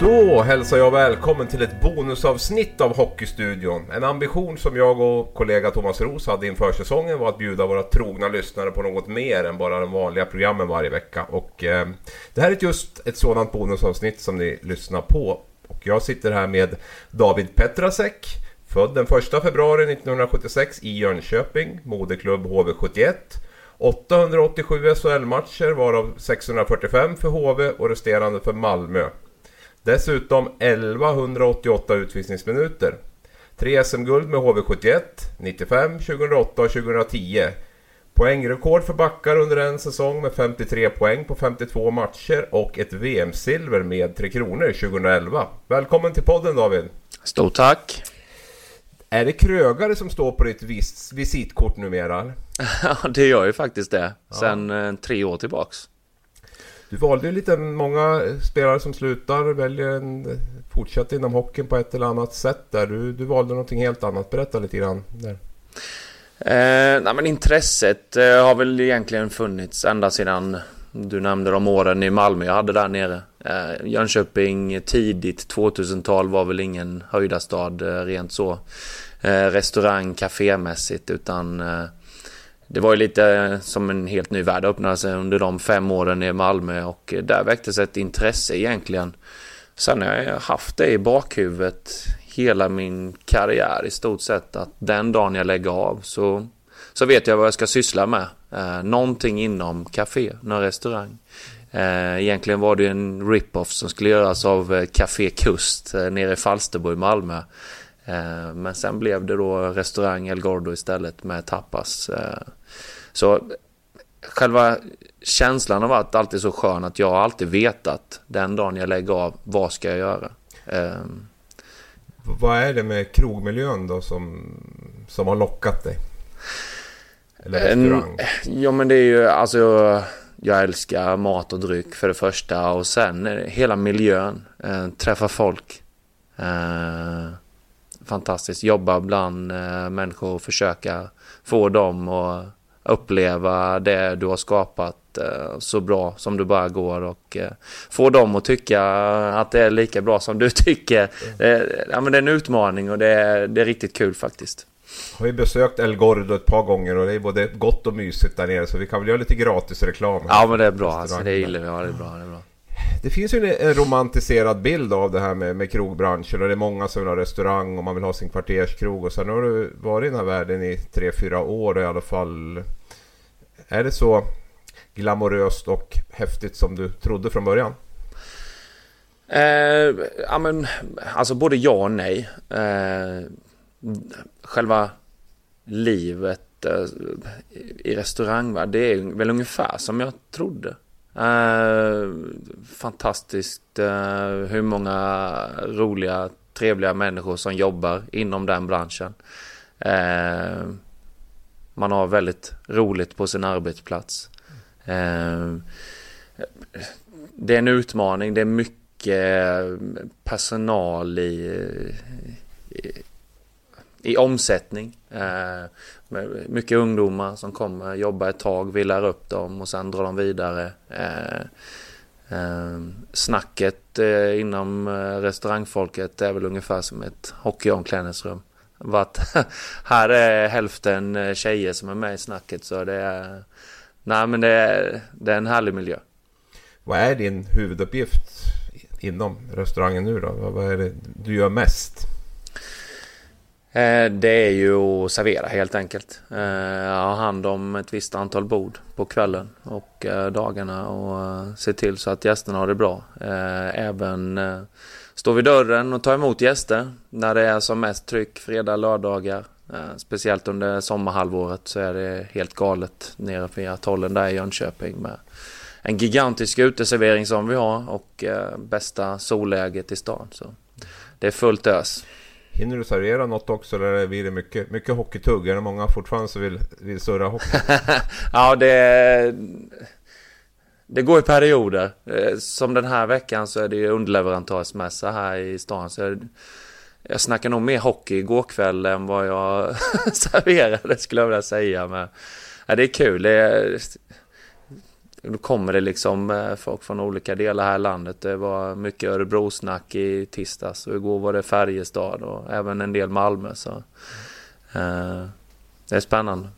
Då hälsar jag välkommen till ett bonusavsnitt av Hockeystudion. En ambition som jag och kollega Thomas Ros hade inför säsongen var att bjuda våra trogna lyssnare på något mer än bara de vanliga programmen varje vecka. Och eh, det här är just ett sådant bonusavsnitt som ni lyssnar på. Och jag sitter här med David Petrasek, född den 1 februari 1976 i Jönköping, moderklubb HV71. 887 SHL-matcher varav 645 för HV och resterande för Malmö. Dessutom 1188 utvisningsminuter. Tre SM-guld med HV71, 95, 2008 och 2010. Poängrekord för backar under en säsong med 53 poäng på 52 matcher och ett VM-silver med Tre Kronor 2011. Välkommen till podden David! Stort tack! Är det krögare som står på ditt vis visitkort numera? Ja, det gör ju faktiskt det. Sen ja. Eh, tre år tillbaks. Du valde ju lite många eh, spelare som slutar väljer en eh, fortsätta inom hockeyn på ett eller annat sätt där. Du, du valde någonting helt annat. Berätta lite grann där. Eh, nej, men intresset eh, har väl egentligen funnits ända sedan du nämnde de åren i Malmö jag hade där nere. Eh, Jönköping tidigt 2000-tal var väl ingen höjdarstad eh, rent så. Eh, restaurang, kafémässigt utan eh, det var ju lite eh, som en helt ny värld öppnade sig under de fem åren i Malmö och eh, där väcktes ett intresse egentligen. Sen har jag haft det i bakhuvudet hela min karriär i stort sett att den dagen jag lägger av så, så vet jag vad jag ska syssla med. Eh, någonting inom café, någon restaurang. Eh, egentligen var det en rip-off som skulle göras av eh, Café Kust eh, nere i Falsterbo i Malmö. Eh, men sen blev det då restaurang El Gordo istället med tapas. Eh, så själva känslan har varit alltid så skön att jag har alltid vetat den dagen jag lägger av vad ska jag göra. Um, vad är det med krogmiljön då som, som har lockat dig? Eller restaurang? Ja men det är ju alltså jag älskar mat och dryck för det första och sen hela miljön. Eh, träffa folk. Eh, fantastiskt. Jobba bland eh, människor och försöka få dem att uppleva det du har skapat eh, så bra som du bara går och eh, få dem att tycka att det är lika bra som du tycker. Ja, men det är en utmaning och det är, det är riktigt kul faktiskt. Har vi besökt El Gordo ett par gånger och det är både gott och mysigt där nere så vi kan väl göra lite gratis reklam. Ja men det är bra alltså, det gillar vi. Ja, det är bra, det är bra. Det finns ju en romantiserad bild av det här med, med krogbranschen och det är många som vill ha restaurang och man vill ha sin kvarterskrog och sen har du varit i den här världen i tre fyra år i alla fall. Är det så glamoröst och häftigt som du trodde från början? Eh, ja men alltså både ja och nej. Eh, själva livet eh, i restaurangvärlden det är väl ungefär som jag trodde. Eh, fantastiskt eh, hur många roliga, trevliga människor som jobbar inom den branschen. Eh, man har väldigt roligt på sin arbetsplats. Eh, det är en utmaning, det är mycket personal i, i, i omsättning. Eh, mycket ungdomar som kommer, jobbar ett tag, vi lär upp dem och sen drar de vidare. Eh, eh, snacket eh, inom eh, restaurangfolket är väl ungefär som ett hockeyomklädningsrum. Vart, här är hälften eh, tjejer som är med i snacket så det är... Nej men det är, det är en härlig miljö. Vad är din huvuduppgift inom restaurangen nu då? Vad är det du gör mest? Eh, det är ju att servera helt enkelt. Eh, ha hand om ett visst antal bord på kvällen och eh, dagarna och se till så att gästerna har det bra. Även stå vid dörren och ta emot gäster när det är som mest tryck fredag, lördagar. Speciellt under sommarhalvåret så är det helt galet nere vid atollen där i Jönköping med en gigantisk uteservering som vi har och bästa solläget i stan. Så det är fullt ös. Hinner du servera något också eller blir det mycket, mycket hockeytugg? Är det många fortfarande som vill, vill surra hockey? ja, det det går i perioder. Eh, som den här veckan så är det ju underleverantörsmässa här i stan. Så jag, jag snackade nog mer hockey igår kväll än vad jag serverade skulle jag vilja säga. Men, ja, det är kul. Det är, då kommer det liksom eh, folk från olika delar här i landet. Det var mycket Örebrosnack i tisdags och igår var det Färjestad och även en del Malmö. Så, eh, det är spännande.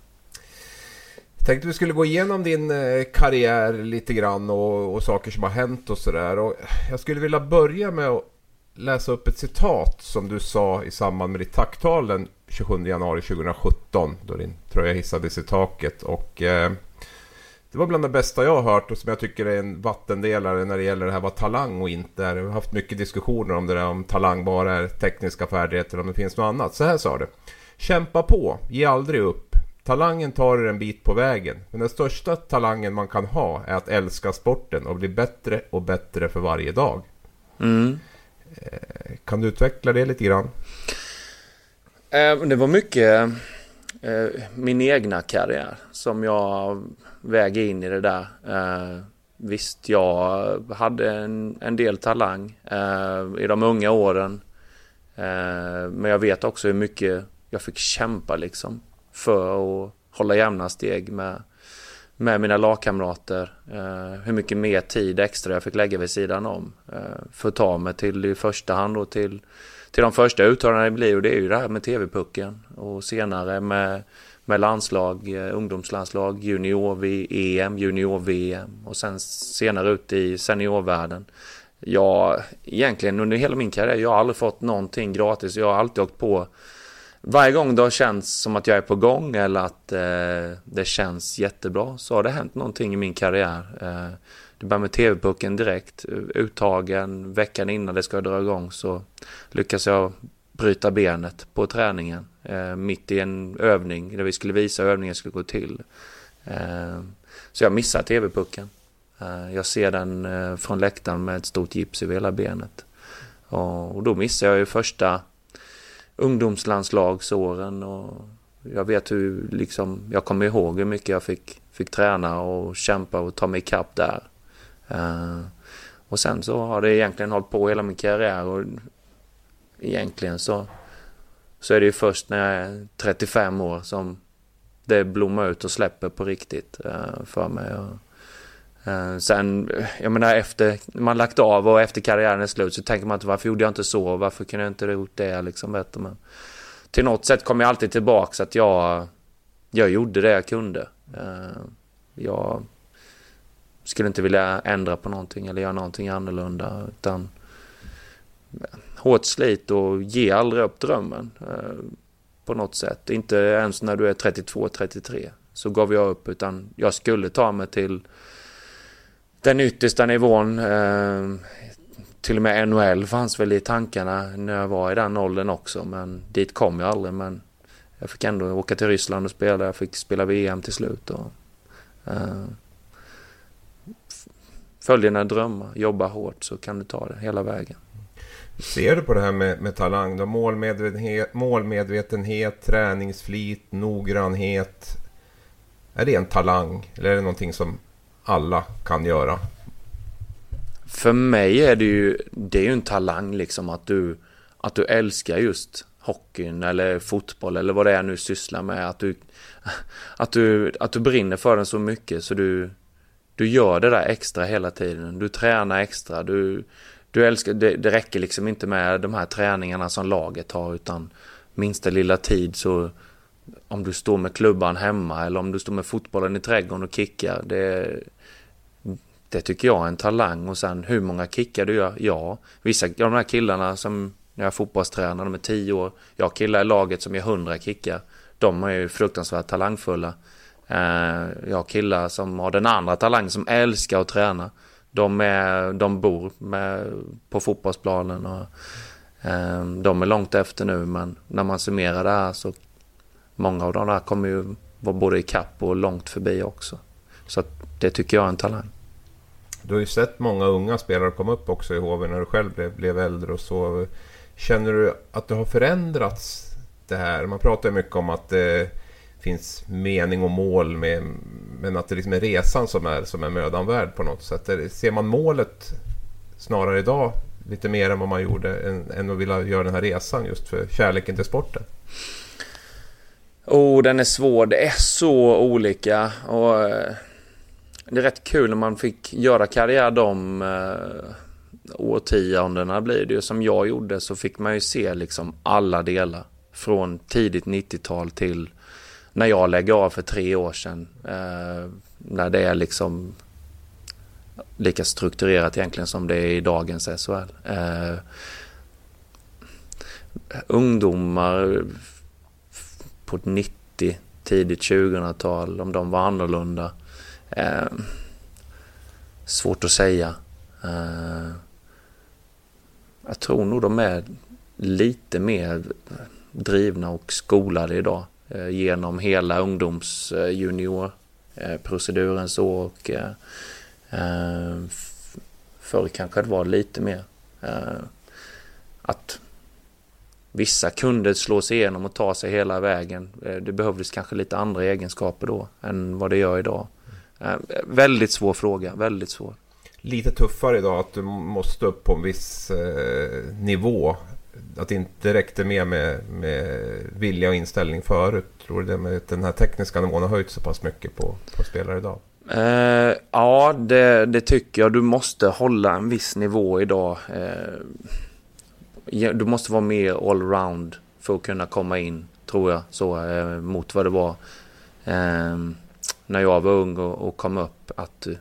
Jag tänkte vi skulle gå igenom din eh, karriär lite grann och, och saker som har hänt och sådär. Jag skulle vilja börja med att läsa upp ett citat som du sa i samband med ditt tacktal den 27 januari 2017 då din tröja hissades i taket. Och, eh, det var bland det bästa jag har hört och som jag tycker är en vattendelare när det gäller det här vad talang och inte är. Vi har haft mycket diskussioner om det där om talang bara är tekniska färdigheter om det finns något annat. Så här sa du. Kämpa på, ge aldrig upp. Talangen tar er en bit på vägen. Men den största talangen man kan ha är att älska sporten och bli bättre och bättre för varje dag. Mm. Eh, kan du utveckla det lite grann? Eh, det var mycket Eh, min egna karriär som jag väger in i det där. Eh, visst, jag hade en, en del talang eh, i de unga åren. Men jag vet också hur mycket jag fick kämpa liksom för att hålla jämna steg med, med mina lagkamrater. Eh, hur mycket mer tid extra jag fick lägga vid sidan om. Eh, för att ta mig till i första hand då till, till de första uttalandena det blir. Och det är ju det här med TV-pucken. Och senare med, med landslag, eh, ungdomslandslag, junior-EM, junior-VM. Och sen senare ut i seniorvärlden. Jag, egentligen under hela min karriär, jag har aldrig fått någonting gratis. Jag har alltid åkt på varje gång det har känts som att jag är på gång eller att eh, det känns jättebra så har det hänt någonting i min karriär. Eh, det börjar med TV-pucken direkt, uttagen veckan innan det ska dra igång så lyckas jag bryta benet på träningen eh, mitt i en övning där vi skulle visa hur övningen skulle gå till. Eh, så jag missar TV-pucken. Eh, jag ser den eh, från läktaren med ett stort gips över hela benet. Och, och då missar jag ju första ungdomslandslagsåren och jag vet hur liksom, jag kommer ihåg hur mycket jag fick, fick träna och kämpa och ta mig ikapp där. Eh, och sen så har det egentligen hållit på hela min karriär och egentligen så, så är det ju först när jag är 35 år som det blommar ut och släpper på riktigt eh, för mig. Och, eh, sen, jag menar efter man lagt av och efter karriären är slut så tänker man inte varför gjorde jag inte så? Varför kunde jag inte ha gjort det liksom bättre? Men till något sätt kommer jag alltid tillbaks att jag, jag gjorde det jag kunde. Jag skulle inte vilja ändra på någonting eller göra någonting annorlunda utan hårt slit och ge aldrig upp drömmen eh, på något sätt. Inte ens när du är 32-33 så gav jag upp utan jag skulle ta mig till den yttersta nivån. Eh, till och med NHL fanns väl i tankarna när jag var i den åldern också. Men dit kom jag aldrig. Men jag fick ändå åka till Ryssland och spela. Jag fick spela VM till slut. Och, eh, följ dina drömmar, jobba hårt så kan du ta det hela vägen. Ser du på det här med, med talang då? Målmedvetenhet, målmedvetenhet, träningsflit, noggrannhet. Är det en talang? Eller är det någonting som alla kan göra? För mig är det ju, det är ju en talang liksom att du, att du älskar just hockeyn eller fotboll eller vad det är nu sysslar med. Att du, att du, att du brinner för den så mycket så du, du gör det där extra hela tiden. Du tränar extra. Du, du älskar, det, det räcker liksom inte med de här träningarna som laget har utan minsta lilla tid så om du står med klubban hemma eller om du står med fotbollen i trädgården och kickar. Det, det tycker jag är en talang och sen hur många kickar du gör? Ja, vissa av de här killarna som när jag fotbollstränar, de är tio år. Jag har killar i laget som gör hundra kickar. De är ju fruktansvärt talangfulla. Eh, jag har killar som har den andra talangen som älskar att träna. De, är, de bor med, på fotbollsplanen och eh, de är långt efter nu men när man summerar det här så många av de där kommer ju vara både i kapp och långt förbi också. Så det tycker jag är en talang. Du har ju sett många unga spelare komma upp också i HV när du själv blev, blev äldre och så. Känner du att det har förändrats det här? Man pratar ju mycket om att eh, finns mening och mål med, men att det liksom är resan som är, som är mödan värd på något sätt. Ser man målet snarare idag lite mer än vad man gjorde än, än att vilja göra den här resan just för kärleken till sporten? Oh, den är svår. Det är så olika. Och eh, det är rätt kul när man fick göra karriär de eh, årtiondena blir det ju. Som jag gjorde så fick man ju se liksom alla delar. Från tidigt 90-tal till när jag lägger av för tre år sedan. Eh, när det är liksom lika strukturerat egentligen som det är i dagens SHL. Eh, ungdomar på 90, tidigt 2000-tal, om de var annorlunda. Eh, svårt att säga. Eh, jag tror nog de är lite mer drivna och skolade idag Eh, genom hela ungdomsjuniorproceduren så och eh, eh, förr kanske det var lite mer att vissa kunde slå sig igenom och ta sig hela vägen. Det behövdes kanske lite andra egenskaper då än vad det gör idag. Väldigt svår fråga, väldigt svår lite tuffare idag att du måste upp på en viss eh, nivå. Att det inte räckte med, med med vilja och inställning förut. Tror du det med den här tekniska nivån har höjt så pass mycket på, på spelare idag? Eh, ja, det, det, tycker jag. Du måste hålla en viss nivå idag. Eh, du måste vara mer allround för att kunna komma in, tror jag, så eh, mot vad det var eh, när jag var ung och, och kom upp. Att eh,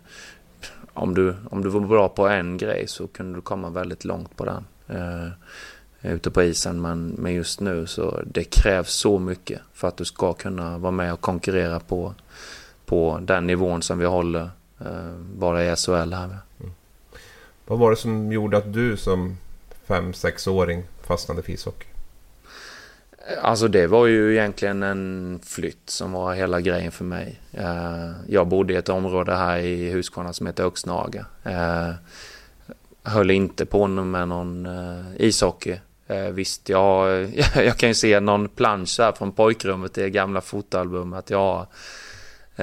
om du, om du var bra på en grej så kunde du komma väldigt långt på den. Eh, Eh, ute på isen. Men, men just nu så det krävs så mycket för att du ska kunna vara med och konkurrera på, på den nivån som vi håller eh, bara i SHL här. Mm. Vad var det som gjorde att du som 5-6-åring fastnade för ishockey? Alltså det var ju egentligen en flytt som var hela grejen för mig. Eh, jag bodde i ett område här i Huskvarna som heter Öxnaga. Höll inte på med någon eh. Visst, jag, jag kan ju se någon plansch här från pojkrummet i gamla fotoalbum att Jag har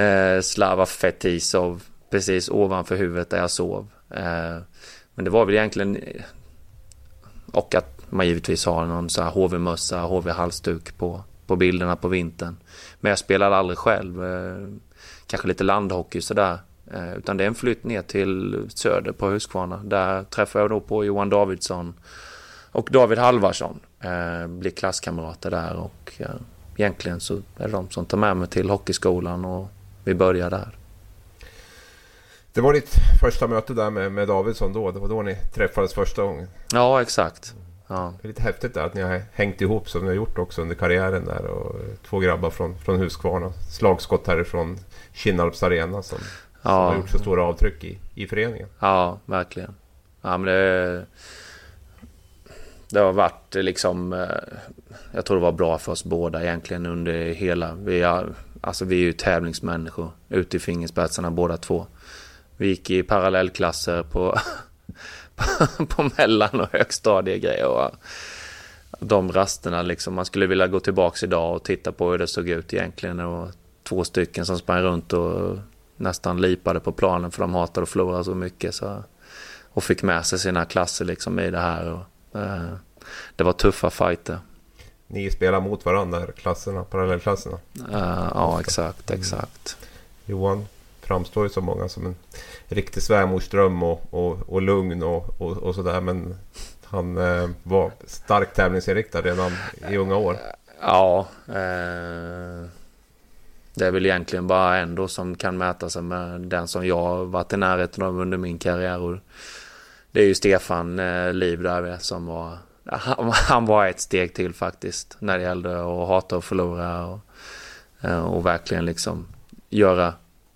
eh, Slava Fetisov precis ovanför huvudet där jag sov. Eh, men det var väl egentligen eh, och att man givetvis har någon så här HV-mössa, HV-halsduk på, på bilderna på vintern. Men jag spelade aldrig själv. Eh, kanske lite landhockey sådär. Eh, utan det är en flytt ner till söder på Huskvarna. Där träffade jag då på Johan Davidsson och David Halvarsson. Eh, blir klasskamrater där och eh, egentligen så är det de som tar med mig till hockeyskolan och vi börjar där. Det var ditt första möte där med, med Davidsson då? Det var då ni träffades första gången? Ja, exakt. Ja. Det är lite häftigt där att ni har hängt ihop som ni har gjort också under karriären där. Och två grabbar från, från Huskvarna. Slagskott härifrån Kinnarps arena som, ja. som har gjort så stora avtryck i, i föreningen. Ja, verkligen. Ja, men det, det har varit liksom... Eh, jag tror det var bra för oss båda egentligen under hela... Vi är, alltså vi är ju tävlingsmänniskor ute i fingerspetsarna båda två. Vi gick i parallellklasser på på mellan och högstadiegrejer. Och de rasterna liksom. Man skulle vilja gå tillbaka idag och titta på hur det såg ut egentligen. Och två stycken som sprang runt och nästan lipade på planen för de hatade att förlora så mycket. Så, och fick med sig sina klasser liksom i det här. Och, det var tuffa fighter. Ni spelar mot varandra, klasserna, parallellklasserna? Uh, ja, exakt, exakt. Mm. Johan framstår ju som många som en riktig svärmorsdröm och, och, och lugn och, och, och sådär. Men han eh, var starkt tävlingsinriktad redan i unga år. Ja. Eh, det är väl egentligen bara en då som kan mäta sig med den som jag varit i närheten av under min karriär. Och det är ju Stefan eh, Liv där som var... Han, han, var ett steg till faktiskt när det gällde att hata och förlora. Och, eh, och verkligen liksom göra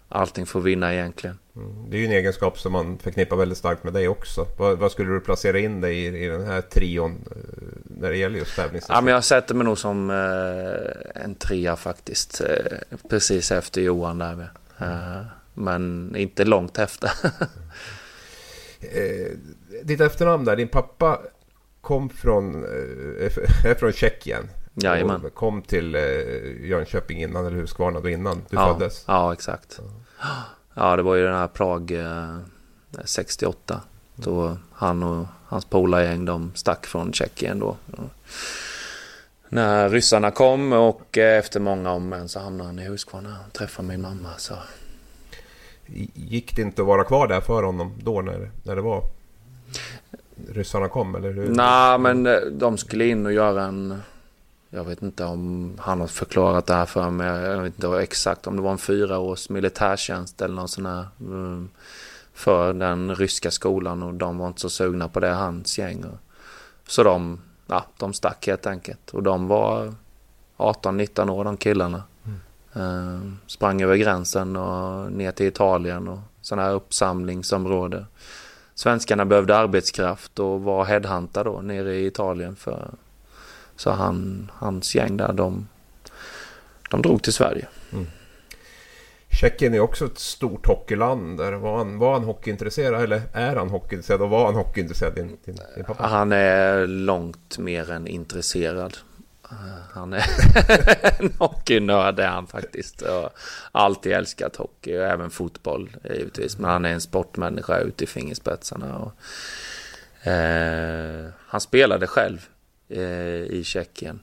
allting för att vinna egentligen. Mm. Det är ju en egenskap som man förknippar väldigt starkt med dig också. Vad, vad skulle du placera in dig i, i den här trion eh, när det gäller just tävlingsinsikt? Ja, men jag sätter mig nog som eh, en trea faktiskt. Eh, precis efter Johan där. Med. Mm. men inte långt efter. eh, ditt efternamn där, din pappa kom från, är från Tjeckien. Jajamän. Och kom till Jönköping innan, eller Huskvarna då innan du ja, föddes. Ja, exakt. Ja, det var ju den här Prag eh, 68. Då han och hans polargäng de stack från Tjeckien då. När ryssarna kom och eh, efter många om så hamnade han i Huskvarna och träffade min mamma. Så gick det inte att vara kvar där för honom då när, när det var ryssarna kom eller hur? Nej men eh, de skulle in och göra en jag vet inte om han har förklarat det här för mig. Jag vet inte exakt om det var en fyra års militärtjänst eller någon sån här. Mm, för den ryska skolan och de var inte så sugna på det, hans gäng. Så de, ja, de stack helt enkelt. Och de var 18-19 år de killarna. Mm. sprang över gränsen och ner till Italien och sådana här uppsamlingsområde. Svenskarna behövde arbetskraft och var headhuntade då nere i Italien för så han, hans gäng där, de, de drog till Sverige. Mm. Tjeckien är också ett stort hockeyland. Där var, han, var han hockeyintresserad eller är han hockeyintresserad och var han hockeyintresserad? Din, din, din pappa? Han är långt mer än intresserad. Han är en hockeynörd är han faktiskt. Och alltid älskat hockey och även fotboll givetvis. Men han är en sportmänniska ut i fingerspetsarna. Och, eh, han spelade själv Eh, i Tjeckien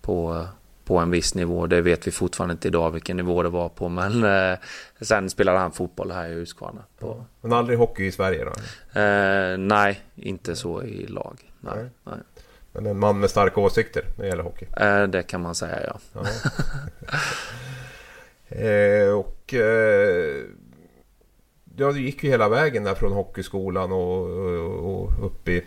på, på en viss nivå. Det vet vi fortfarande inte idag vilken nivå det var på. Men eh, sen spelade han fotboll här i Huskvarna. På... Men aldrig hockey i Sverige då? Eh, nej, inte så i lag. Nej, nej. nej. Men en man med starka åsikter när det gäller hockey? Eh, det kan man säga ja. ja. eh, och eh, ja, du gick ju hela vägen där från hockeyskolan och, och, och upp i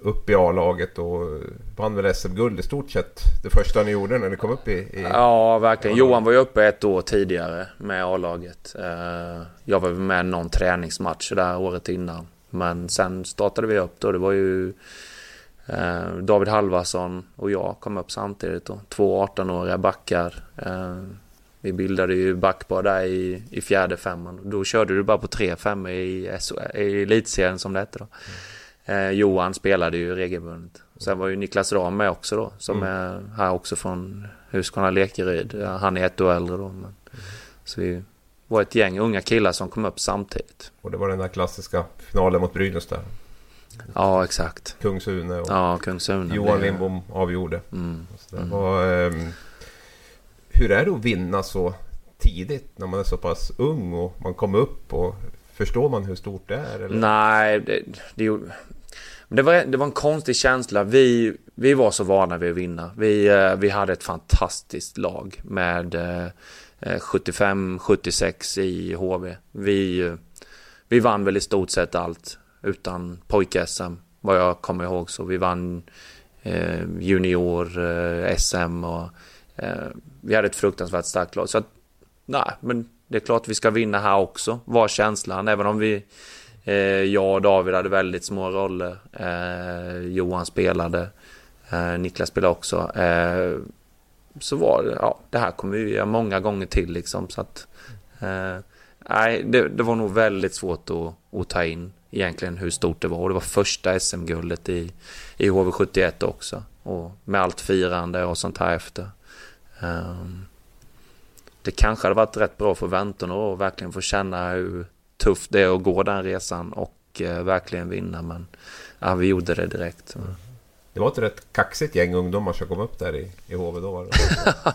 upp i A-laget och vann väl SM-guld i stort sett det första ni gjorde när ni kom upp i... i ja, verkligen. Johan var ju uppe ett år tidigare med A-laget. Eh, jag var med någon träningsmatch där året innan. Men sen startade vi upp då. Det var ju David Halvarsson och jag kom upp samtidigt då. Två 18-åriga backar. Eh, vi bildade ju backpar där i, i fjärde femman. Då körde du bara på tre femmor i, i elitserien som det hette då. Mm. Eh, Johan spelade ju regelbundet. Sen var ju Niklas Ram med också då. Som mm. är här också från Huskvarna Lekeryd. Han är ett år äldre då. Men, mm. Så vi var ett gäng unga killar som kom upp samtidigt. Och det var den där klassiska finalen mot Brynäs där. Ja, exakt. Kungsune och ja, Kungsune Johan Lindbom avgjorde. Mm. Mm. Var, eh, hur är det att vinna så tidigt när man är så pass ung och man kommer upp och Förstår man hur stort det är? Eller? Nej, det, det, det var, det var en konstig känsla. Vi, vi var så vana vid att vinna. Vi, eh, vi hade ett fantastiskt lag med 75-76 eh, i HV. Vi, eh, vi vann väl i stort sett allt utan pojk-SM vad jag kommer ihåg. Så vi vann eh, junior eh, SM och eh, vi hade ett fruktansvärt starkt lag. Så att, nej, men det är klart vi ska vinna här också, var känslan. Även om vi, eh, jag och David hade väldigt små roller. Eh, Johan spelade, eh, Niklas spelade också. Eh, så var det, ja, det här kommer vi göra många gånger till liksom. Så att, eh, nej, det, det, var nog väldigt svårt att, att ta in egentligen hur stort det var. Och det var första SM-guldet i, i HV71 också. Och med allt firande och sånt här efter. Um, det kanske hade varit rätt bra för väntorna och verkligen få känna hur tufft det är att gå den resan och eh, verkligen vinna. Men ja, vi gjorde det direkt. Mm. Det var ett rätt kaxigt gäng ungdomar som kom upp där i, i HV då? Var det?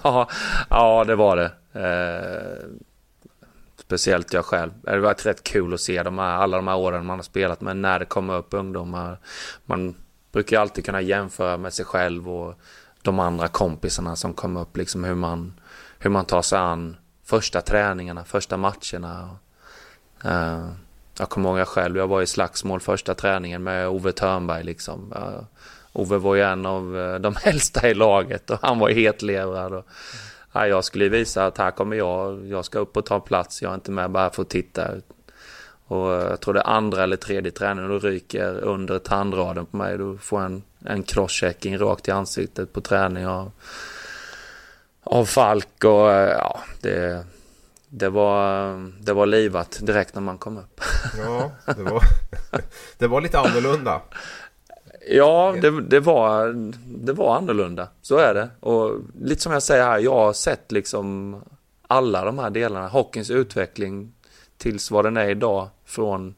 ja, det var det. Eh, speciellt jag själv. Det har varit rätt kul att se de här, alla de här åren man har spelat med när det kommer upp ungdomar. Man brukar alltid kunna jämföra med sig själv och de andra kompisarna som kom upp, liksom hur man hur man tar sig an första träningarna, första matcherna. Uh, jag kommer ihåg jag själv, jag var i slagsmål första träningen med Ove Törnberg liksom. Uh, Ove var ju en av uh, de äldsta i laget och han var hetlevrad. Och, uh, jag skulle visa att här kommer jag, jag ska upp och ta plats, jag är inte med bara för att titta. Och jag tror det är andra eller tredje träningen, då ryker under tandraden på mig. Då får jag en, en crosschecking rakt i ansiktet på träning. Och, av Falk och eh, ja, det, det, var, det var livat direkt när man kom upp. Ja, det var, det var lite annorlunda. Ja, det, det, var, det var annorlunda. Så är det. Och lite som jag säger här, jag har sett liksom alla de här delarna. Hockeyns utveckling tills vad den är idag. Från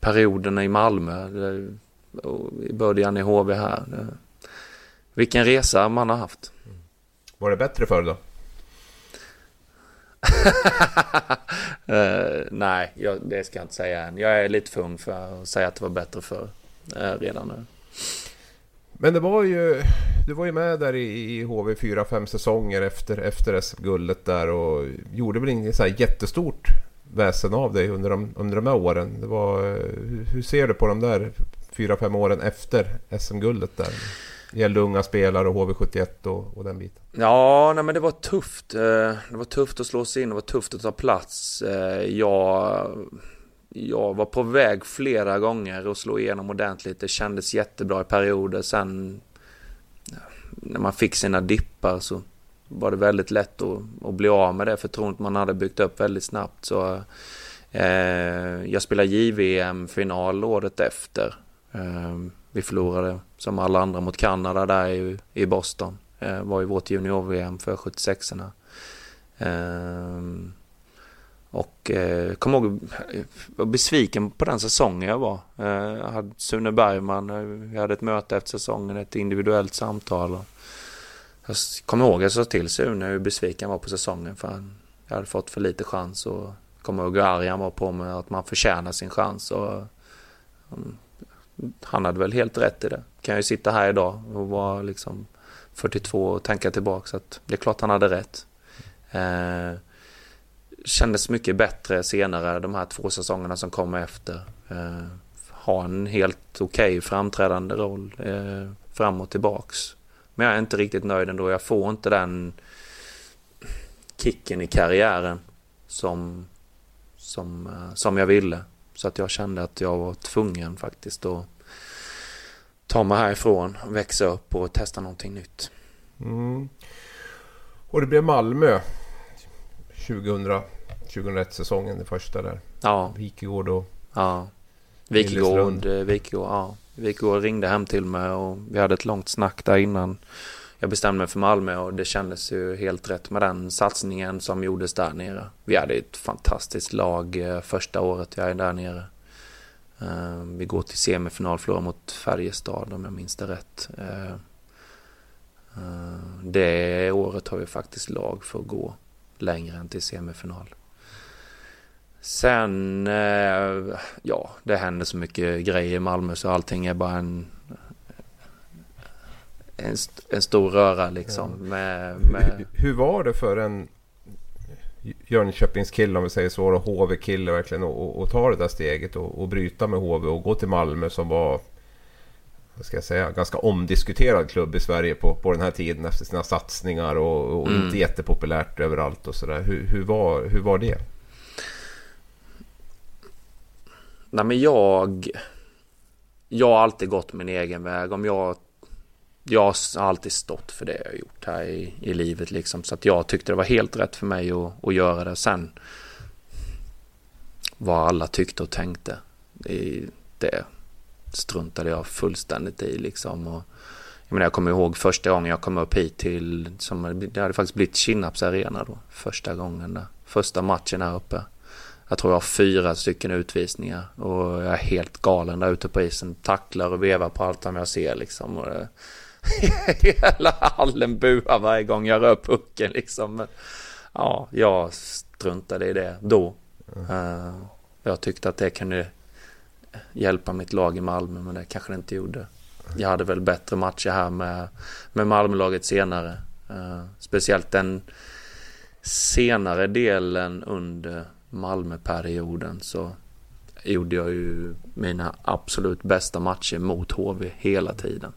perioderna i Malmö. I början i HV här. Vilken resa man har haft. Var det bättre förr då? Uh, nej, jag, det ska jag inte säga än. Jag är lite för ung för att säga att det var bättre för uh, redan nu. Men det var ju, du var ju med där i, i HV 4-5 säsonger efter, efter SM-guldet där och gjorde väl inget så jättestort väsen av dig under de, under de här åren. Det var, hur, hur ser du på de där 4-5 åren efter SM-guldet där? Det gällde unga spelare och HV71 och, och den biten. Ja, nej, men det var tufft. Eh, det var tufft att slå sig in, det var tufft att ta plats. Eh, jag, jag var på väg flera gånger att slå igenom ordentligt. Det kändes jättebra i perioder. Sen när man fick sina dippar så var det väldigt lätt att, att bli av med det förtroendet man hade byggt upp väldigt snabbt. Så, eh, jag spelade JVM-final året efter. Eh, vi förlorade som alla andra mot Kanada där i, i Boston. Eh, var ju vårt junior-VM för 76orna. Eh, och eh, kom ihåg, eh, jag var besviken på den säsongen jag var. Eh, jag hade Sune Bergman, eh, vi hade ett möte efter säsongen, ett individuellt samtal. Och jag kommer ihåg att jag sa till Sune hur besviken jag var på säsongen för jag hade fått för lite chans. Och kommer ihåg hur arg han var på mig, att man förtjänar sin chans. Och, mm, han hade väl helt rätt i det. Kan jag ju sitta här idag och vara liksom 42 och tänka tillbaka så att det är klart han hade rätt. Eh, kändes mycket bättre senare de här två säsongerna som kom efter. Eh, ha en helt okej okay framträdande roll eh, fram och tillbaks. Men jag är inte riktigt nöjd ändå. Jag får inte den kicken i karriären som, som, eh, som jag ville. Så att jag kände att jag var tvungen faktiskt att ta mig härifrån, växa upp och testa någonting nytt. Mm. Och det blev Malmö 2000, 2001 säsongen, den första där. Ja. Wikegård och ja. Wikegård, Wikegård, ja. Wikegård ringde hem till mig och vi hade ett långt snack där innan jag bestämde mig för Malmö och det kändes ju helt rätt med den satsningen som gjordes där nere. Vi hade ett fantastiskt lag eh, första året jag är där nere. Eh, vi går till semifinal, förlorar mot Färjestad om jag minns det rätt. Eh, det året har vi faktiskt lag för att gå längre än till semifinal. Sen, ja, det händer så mycket grejer i Malmö så allting är bara en en, en stor röra liksom. Ja. Med, med... Hur, hur, var det för en Jönköpingskille om vi säger så, och HV-kille verkligen att ta det där steget och, och bryta med HV och gå till Malmö som var vad ska jag säga, ganska omdiskuterad klubb i Sverige på, på den här tiden efter sina satsningar och, och mm. inte jättepopulärt överallt och sådär. Hur, hur, var, hur var det? Nej men jag... Jag har alltid gått min egen väg. Om jag jag har alltid stått för det jag har gjort här i, i livet liksom. Så att jag tyckte det var helt rätt för mig att, att göra det. Sen vad alla tyckte och tänkte. Det, det struntade jag fullständigt i liksom. Och, jag, menar, jag kommer ihåg första gången jag kom upp hit till, som, det hade faktiskt blivit Kinnarps arena då. Första gången där. Första matchen här uppe. Jag tror jag har fyra stycken utvisningar och jag är helt galen där ute på isen. Tacklar och vevar på allt som jag ser liksom. Och det, hela hallen buar varje gång jag rör pucken liksom. Men, ja, jag struntade i det då. Uh, jag tyckte att det kunde hjälpa mitt lag i Malmö, men det kanske det inte gjorde. Jag hade väl bättre matcher här med, med Malmölaget senare. Uh, speciellt den senare delen under Malmöperioden så gjorde jag ju mina absolut bästa matcher mot HV hela tiden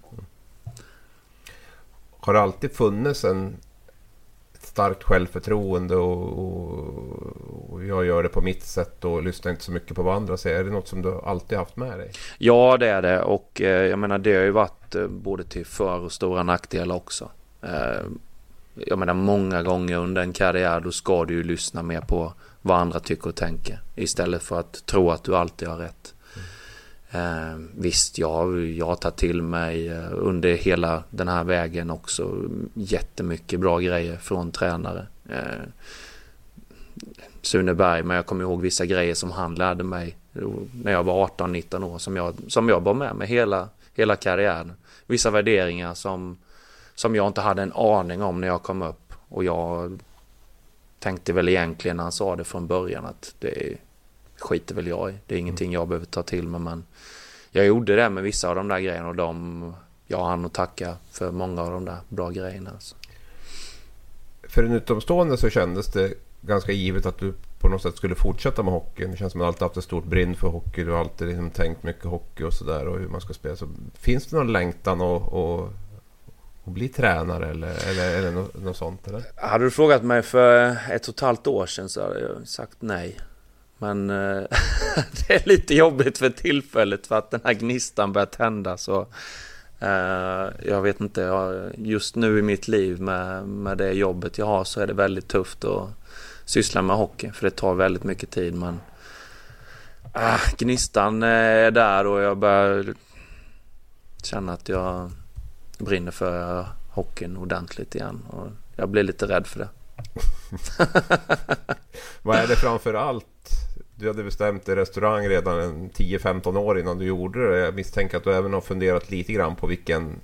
har det alltid funnits en starkt självförtroende och, och, och, jag gör det på mitt sätt och lyssnar inte så mycket på vad andra säger. Är det något som du alltid haft med dig? Ja, det är det och eh, jag menar det har ju varit eh, både till för och stora nackdelar också. Eh, jag menar många gånger under en karriär då ska du ju lyssna mer på vad andra tycker och tänker istället för att tro att du alltid har rätt. Eh, visst, jag, jag har tagit till mig eh, under hela den här vägen också jättemycket bra grejer från tränare. Eh, Sune Berg, men jag kommer ihåg vissa grejer som han lärde mig när jag var 18-19 år som jag, som jag bar med mig hela, hela karriären. Vissa värderingar som, som jag inte hade en aning om när jag kom upp och jag tänkte väl egentligen när han sa det från början att det skiter väl jag i. Det är ingenting jag behöver ta till mig men jag gjorde det med vissa av de där grejerna och de, jag hann att tacka för många av de där bra grejerna. Alltså. För en utomstående så kändes det ganska givet att du på något sätt skulle fortsätta med hockey. Det känns som att du alltid haft ett stort brinn för hockey. Du har alltid liksom tänkt mycket hockey och sådär och hur man ska spela. Så finns det någon längtan att, att, att bli tränare eller, eller, eller något, något sånt? Eller? Hade du frågat mig för ett och ett halvt år sedan så hade jag sagt nej. Men eh, det är lite jobbigt för tillfället för att den här gnistan börjar tända. Så, eh, jag vet inte, just nu i mitt liv med, med det jobbet jag har så är det väldigt tufft att syssla med hockey. För det tar väldigt mycket tid. Men ah, gnistan eh, är där och jag börjar känna att jag brinner för hockeyn ordentligt igen. Och jag blir lite rädd för det. Vad är det framför allt? Du hade bestämt dig restaurang redan 10-15 år innan du gjorde det. Jag misstänker att du även har funderat lite grann på vilken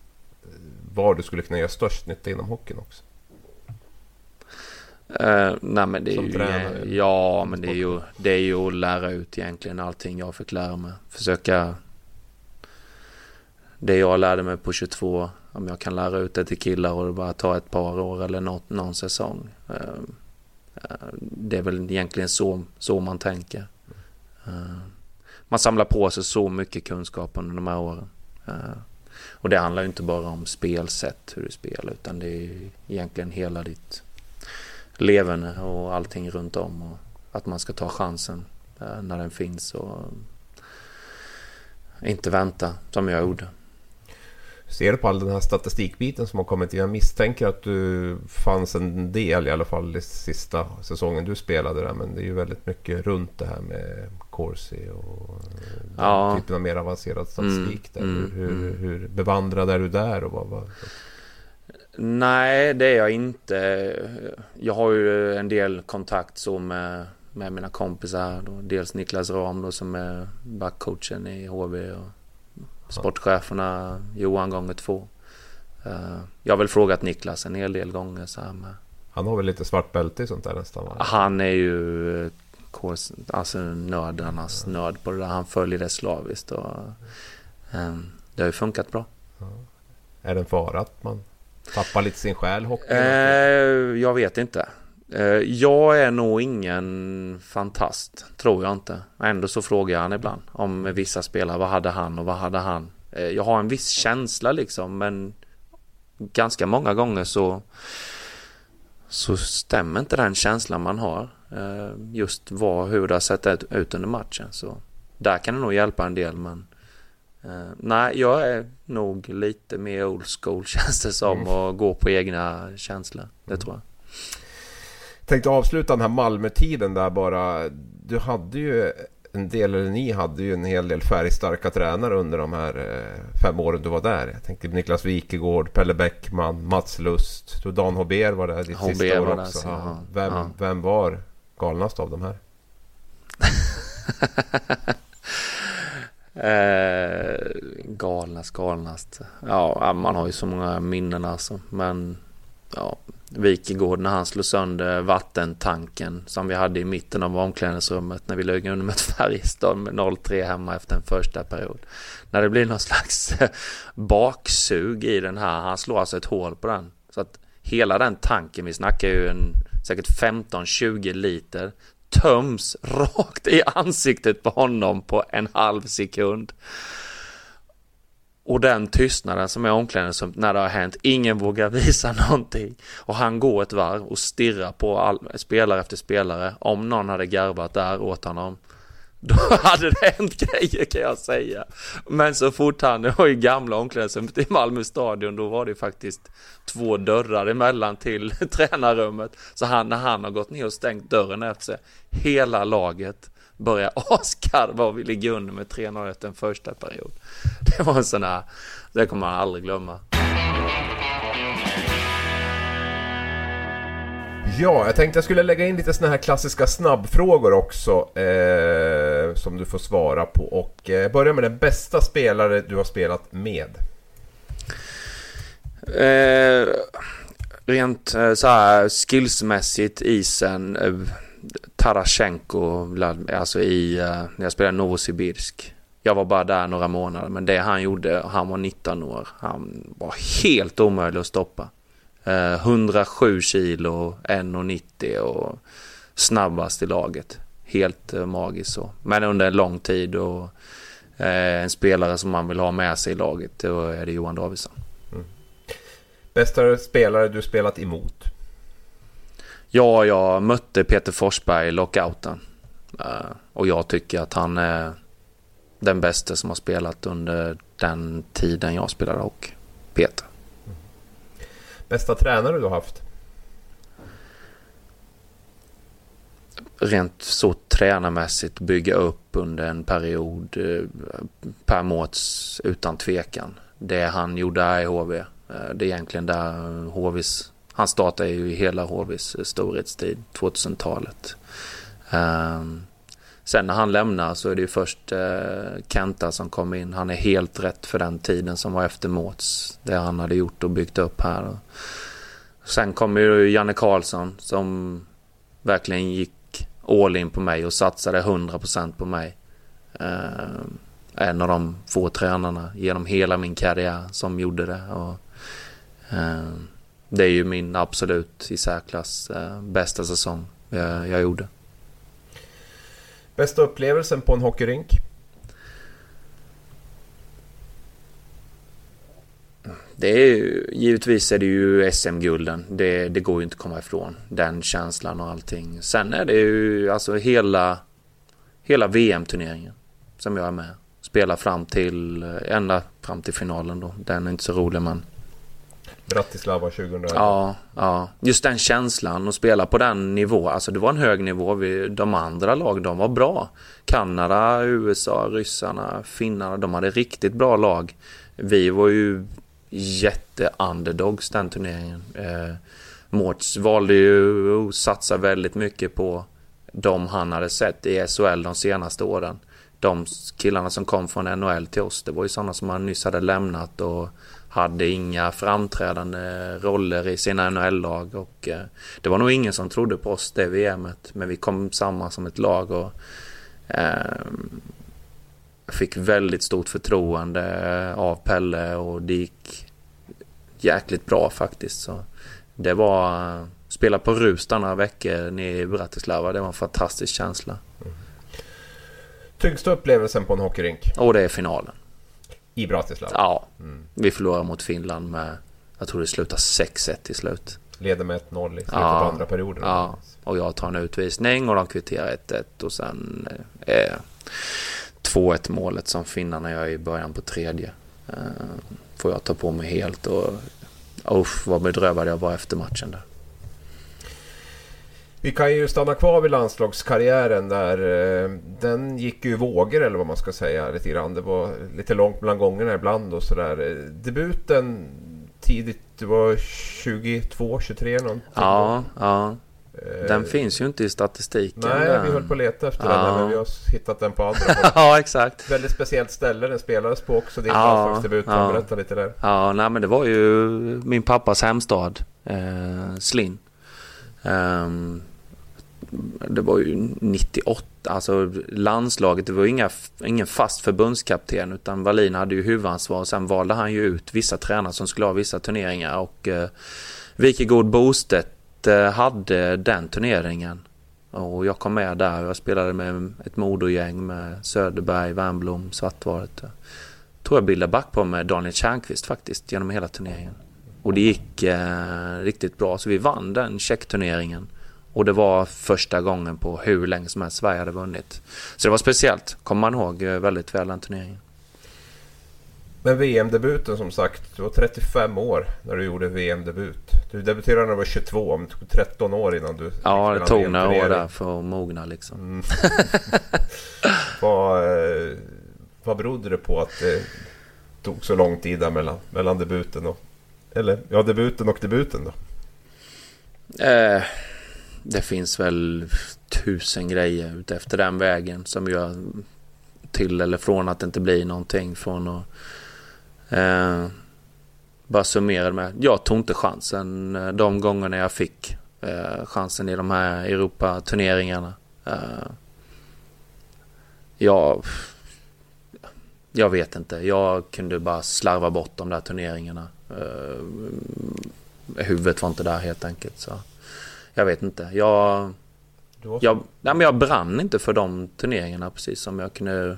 var du skulle kunna göra störst nytta inom hockeyn också. Uh, nej men det är Som ju, tränare, ja men det är, ju, det är ju att lära ut egentligen allting jag fick lära mig. Försöka det jag lärde mig på 22, om jag kan lära ut det till killar och det bara ta ett par år eller något, någon säsong. Ehm, eh, det är väl egentligen så, så man tänker. Ehm, man samlar på sig så mycket kunskap under de här åren. Ehm, och det handlar ju inte bara om spelsätt, hur du spelar, utan det är egentligen hela ditt leverne och allting runt om. Och att man ska ta chansen eh, när den finns och inte vänta som jag gjorde. Ser du på all den här statistikbiten som har kommit in? Jag misstänker att du fanns en del i alla fall i sista säsongen du spelade där. Men det är ju väldigt mycket runt det här med Corsi och ja. typen av mer avancerad statistik. Mm, där. Mm, hur, mm. hur bevandrad är du där? Och vad, vad? Nej, det är jag inte. Jag har ju en del kontakt så med, med mina kompisar. Då. Dels Niklas Ram då, som är backcoachen i HV och sportcheferna Johan gånger två. Eh, jag har väl frågat Niklas en hel del gånger så. Han har väl lite svart bälte i sånt där nästan? Va? Han är ju alltså nördarnas nörd på det där. Han följer det slaviskt och um, det har ju funkat bra. Ja. Är det en fara att man Tappar lite sin själ hockey? Eh, jag vet inte. Eh, jag är nog ingen fantast, tror jag inte. Ändå så frågar jag han ibland om vissa spelare. Vad hade han och vad hade han? Eh, jag har en viss känsla liksom, men ganska många gånger så så stämmer inte den känslan man har. Eh, just vad, hur det har sett ut under matchen. Så där kan det nog hjälpa en del, men nej, jag är nog lite mer old school känns det som mm. och gå på egna känslor. Det tror jag. Tänkte avsluta den här Malmö-tiden där bara. Du hade ju en del, eller ni hade ju en hel del färgstarka tränare under de här eh, fem åren du var där. Jag tänkte Niklas Wikegård, Pelle Bäckman, Mats Lust. Dan Hober var där ditt Hober sista år också. Där, vem, ja. vem var galnast av de här? Eh, galnast, galnast. Ja, man har ju så många minnen alltså. Men ja, Wikegård när han slog sönder vattentanken som vi hade i mitten av omklädningsrummet när vi låg under mot Färjestad med 0-3 hemma efter en första period. När det blir någon slags eh, baksug i den här. Han slår alltså ett hål på den. Så att hela den tanken, vi snackar ju en säkert 15-20 liter töms rakt i ansiktet på honom på en halv sekund. Och den tystnaden som är omklädningsrummet när det har hänt. Ingen vågar visa någonting. Och han går ett varv och stirrar på all, spelare efter spelare. Om någon hade garvat där åt honom. Då hade det hänt grejer kan jag säga. Men så fort han, det var ju gamla omklädningsrummet i Malmö stadion, då var det faktiskt två dörrar emellan till tränarrummet. Så han, när han har gått ner och stängt dörren efter sig, hela laget börjar askarva och vi ligger under med 3-0 efter en första period. Det var en sån här, det kommer man aldrig glömma. Ja, jag tänkte jag skulle lägga in lite såna här klassiska snabbfrågor också eh, som du får svara på. Och eh, börja med den bästa spelare du har spelat med. Eh, rent eh, så här skillsmässigt isen eh, alltså i, eh, när jag spelade Novosibirsk. Jag var bara där några månader, men det han gjorde, han var 19 år, han var helt omöjlig att stoppa. Eh, 107 kilo, 1,90 och snabbast i laget. Helt eh, magiskt så. Men under en lång tid och en spelare som man vill ha med sig i laget, då är det Johan Davidsson. Mm. Bästa spelare du spelat emot? Ja, jag mötte Peter Forsberg i lockouten. Uh, och jag tycker att han är den bästa som har spelat under den tiden jag spelade hockey. Peter. Bästa tränare du har haft? Rent så tränarmässigt bygga upp under en period. Uh, per Mårts utan tvekan. Det han gjorde i HV. Eh, det är egentligen där HVs, han startade ju hela HVs storhetstid, 2000-talet. Ehm, sen när han lämnar så är det ju först eh, Kenta som kommer in. Han är helt rätt för den tiden som var efter Mårts. Det han hade gjort och byggt upp här. Sen kommer ju Janne Karlsson som verkligen gick all in på mig och satsade 100% på mig. Ehm, en av de få tränarna genom hela min karriär som gjorde det. Och ehm, det är ju min absolut i särklass eh, bästa säsong jag, jag gjorde. Bästa upplevelsen på en hockeyrink? Det är ju, givetvis är det ju SM-gulden. Det, det går ju inte att komma ifrån. Den känslan och allting. Sen är det ju alltså hela, hela VM-turneringen som jag är med. Spelar fram till, ända fram till finalen då. Den är inte så rolig men Bratislava 2011. Ja, ja, just den känslan att spela på den nivån. Alltså det var en hög nivå. Vi, de andra lag, de var bra. Kanada, USA, ryssarna, finnarna, de hade riktigt bra lag. Vi var ju jätte-underdogs den turneringen. Eh, Mårts valde ju att satsa väldigt mycket på de han hade sett i SHL de senaste åren. De killarna som kom från NHL till oss, det var ju sådana som han nyss hade lämnat och hade inga framträdande roller i sina NHL-lag och eh, det var nog ingen som trodde på oss det VMet. Men vi kom samman som ett lag och eh, fick väldigt stort förtroende av Pelle och det gick jäkligt bra faktiskt. Så det var spela på Rusta några veckor nere i Bratislava. Det var en fantastisk känsla. Mm. Tyngsta upplevelsen på en hockeyrink? Och det är finalen. I Bratislava? Ja. Mm. Vi förlorade mot Finland med, jag tror det slutade 6-1 till slut. Leder med 1-0 i slutet ja. på andra perioden. Ja, och jag tar en utvisning och de kvitterar 1-1 och sen eh, 2-1 målet som finnarna gör i början på tredje. Eh, får jag ta på mig helt och usch vad bedrövad jag var efter matchen där. Vi kan ju stanna kvar vid landslagskarriären där. Eh, den gick ju i vågor eller vad man ska säga lite grann. Det var lite långt mellan gångerna ibland och sådär. Debuten tidigt, du var 22, 23 någonting? Ja, ja. Eh, den finns ju inte i statistiken. Nej, den. vi höll på att leta efter ja. den men vi har hittat den på andra Ja, exakt. Väldigt speciellt ställe den spelades på också, din ja, landslagsdebut. Ja. Berätta lite där. Ja, nej men det var ju min pappas hemstad, eh, Slinn. Um, det var ju 98, alltså landslaget, det var inga, ingen fast förbundskapten utan Wallin hade ju huvudansvar och sen valde han ju ut vissa tränare som skulle ha vissa turneringar och eh, Wikegård Bostedt eh, hade den turneringen. Och jag kom med där, jag spelade med ett modogäng med Söderberg, Wernbloom, Svartvaret. Tror jag bildade back på med Daniel Tjärnqvist faktiskt genom hela turneringen. Och det gick eh, riktigt bra så vi vann den checkturneringen och det var första gången på hur länge som helst Sverige hade vunnit. Så det var speciellt, kommer man ihåg eh, väldigt väl den turneringen. Men VM-debuten som sagt, du var 35 år när du gjorde VM-debut. Du debuterade när du var 22, men det tog 13 år innan du... Ja, det tog några år där för att mogna liksom. Mm. vad, eh, vad berodde det på att det tog så lång tid där mellan, mellan debuten och... Eller ja, debuten och debuten då? Eh, det finns väl tusen grejer utefter den vägen som gör till eller från att det inte blir någonting från att... Eh, bara summera med. Jag tog inte chansen eh, de gångerna jag fick eh, chansen i de här Europa-turneringarna. Eh, jag, jag vet inte. Jag kunde bara slarva bort de där turneringarna. Eh, huvudet var inte där helt enkelt. Så jag vet inte. Jag, jag, nej, men jag brann inte för de turneringarna precis som jag kunde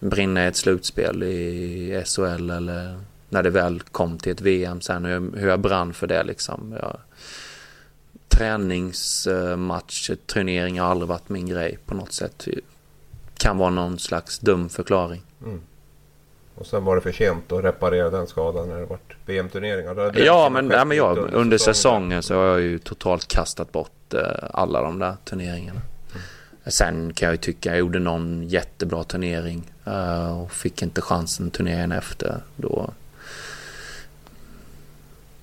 brinna i ett slutspel i SHL eller när det väl kom till ett VM sen hur, hur jag brann för det liksom. Jag, träningsmatch, turnering har aldrig varit min grej på något sätt. Kan vara någon slags dum förklaring. Mm. Och sen var det för sent att reparera den skadan när det varit VM-turneringar. Ja, men, ja, men jag, under säsongen så har jag ju totalt kastat bort eh, alla de där turneringarna. Mm. Sen kan jag ju tycka jag gjorde någon jättebra turnering uh, och fick inte chansen turneringen efter. Då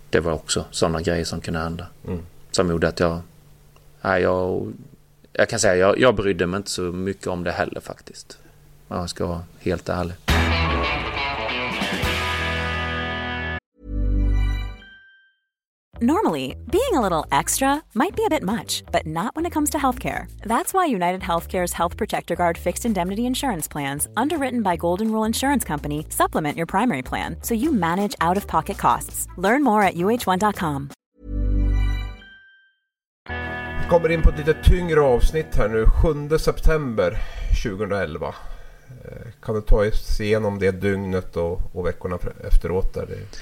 det var också sådana grejer som kunde hända. Mm. Som gjorde att jag, nej, jag, jag kan säga jag, jag brydde mig inte så mycket om det heller faktiskt. Om jag ska vara helt ärlig. Normally, being a little extra might be a bit much, but not when it comes to healthcare. That's why United Healthcare's Health Protector Guard fixed indemnity insurance plans, underwritten by Golden Rule Insurance Company, supplement your primary plan so you manage out of pocket costs. Learn more at uh1.com. Vi kommer in på ett lite tyngre avsnitt här nu, 7 september 2011. Eh, kan du ta oss igenom det dygnet och, och veckorna efteråt? Där det...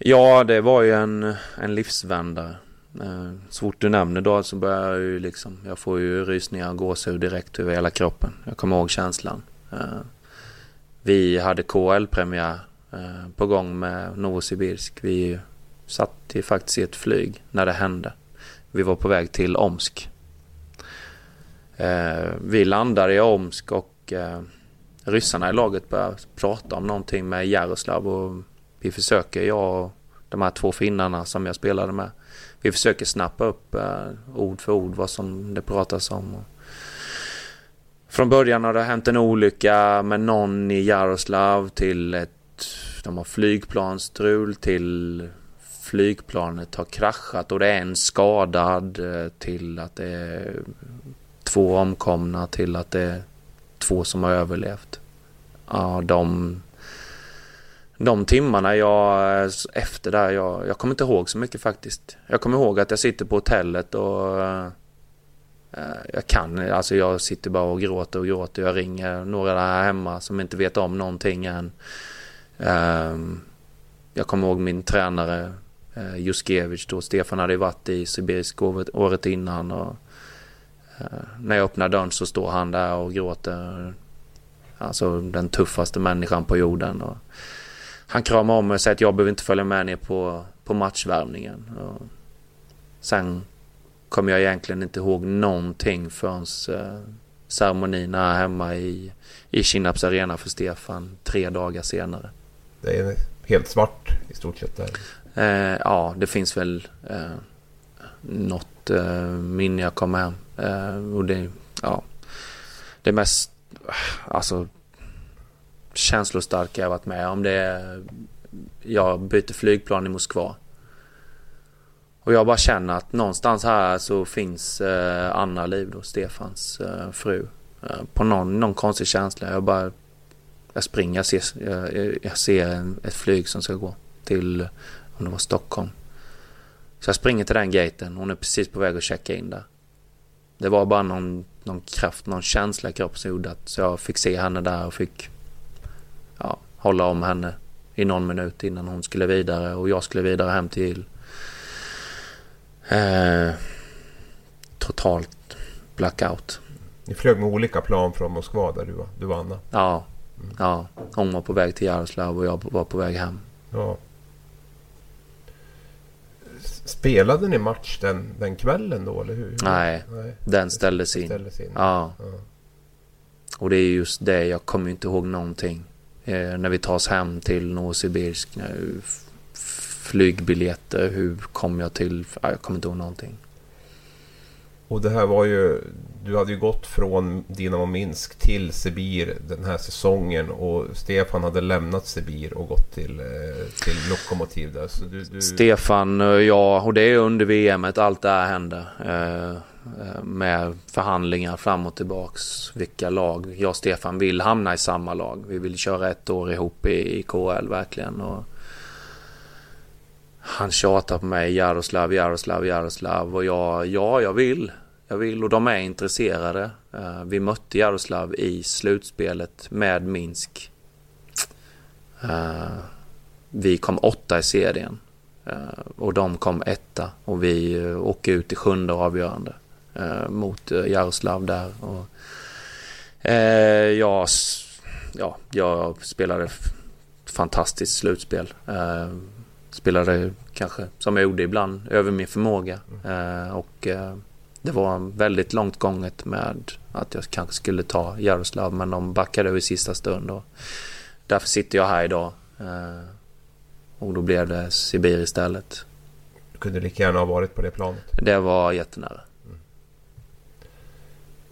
Ja, det var ju en, en livsvändare. Eh, så fort du nämner då så börjar jag ju liksom, jag får ju rysningar och gåshud direkt över hela kroppen. Jag kommer ihåg känslan. Eh, vi hade KL-premiär eh, på gång med Novosibirsk. Vi satt ju faktiskt i ett flyg när det hände. Vi var på väg till Omsk. Vi landade i Omsk och ryssarna i laget började prata om någonting med Jaroslav och vi försöker, jag och de här två finnarna som jag spelade med, vi försöker snappa upp eh, ord för ord vad som det pratas om. Från början har det hänt en olycka med någon i Jaroslav till ett, de har flygplansstrul till flygplanet har kraschat och det är en skadad eh, till att det är två omkomna till att det är två som har överlevt. Ja, de de timmarna jag, efter där, jag, jag kommer inte ihåg så mycket faktiskt. Jag kommer ihåg att jag sitter på hotellet och uh, jag kan, alltså jag sitter bara och gråter och gråter. Jag ringer några där hemma som inte vet om någonting än. Uh, jag kommer ihåg min tränare uh, Juskevich då. Stefan hade ju varit i Sibirisk året, året innan och uh, när jag öppnar dörren så står han där och gråter. Alltså den tuffaste människan på jorden. Och, han kramar om mig och säger att jag behöver inte följa med ner på, på matchvärmningen. Och sen kommer jag egentligen inte ihåg någonting förrän eh, ceremonin här hemma i, i Kinnarps arena för Stefan tre dagar senare. Det är helt svart i stort sett där. Eh, ja, det finns väl eh, något eh, minne jag kommer hem. Eh, och det, ja, det mest, alltså känslostarka jag varit med om. Det är, jag byter flygplan i Moskva. Och jag bara känner att någonstans här så finns eh, Anna Liv då, Stefans eh, fru. Eh, på någon, någon konstig känsla. Jag bara... Jag springer, jag ser, jag, jag ser en, ett flyg som ska gå till, om det var Stockholm. Så jag springer till den gaten. Hon är precis på väg att checka in där. Det var bara någon, någon kraft, någon känsla i kroppen som gjorde att så jag fick se henne där och fick ja, hålla om henne i någon minut innan hon skulle vidare och jag skulle vidare hem till eh, totalt blackout. Ni flög med olika plan från Moskva där du var, du var Anna? Ja, mm. ja. Hon var på väg till Jaroslav och jag var på väg hem. Ja. Spelade ni match den, den kvällen då eller hur? Nej, Nej. den ställdes in. ställdes in. Ja. ja. Och det är just det, jag kommer inte ihåg någonting när vi tar oss hem till Novosibirsk. Flygbiljetter, hur kom jag till? Jag kommer inte ihåg någonting. Och det här var ju... Du hade ju gått från Dinamo Minsk till Sibir den här säsongen och Stefan hade lämnat Sibir och gått till, eh, till Lokomotiv där. Du, du... Stefan, ja, och det är under VM allt det här händer. Eh, med förhandlingar fram och tillbaks. Vilka lag jag och Stefan vill hamna i samma lag. Vi vill köra ett år ihop i, i KL verkligen. Och han tjatar på mig, Jaroslav, Jaroslav, Jaroslav. Och jag, ja, jag vill. Jag vill och de är intresserade. Eh, vi mötte Jaroslav i slutspelet med Minsk. Eh, vi kom åtta i serien. Och de kom etta och vi åker ut i sjunde avgörande mot Jaroslav där. Och, jag, ja, jag spelade fantastiskt slutspel spelade kanske, som jag gjorde ibland, över min förmåga. Mm. och eh, det var väldigt långt gånget med att jag kanske skulle ta Jaroslav, men de backade över sista stund. Och därför sitter jag här idag. Eh, och då blev det Sibir istället. Du kunde lika gärna ha varit på det planet. Det var jättenära.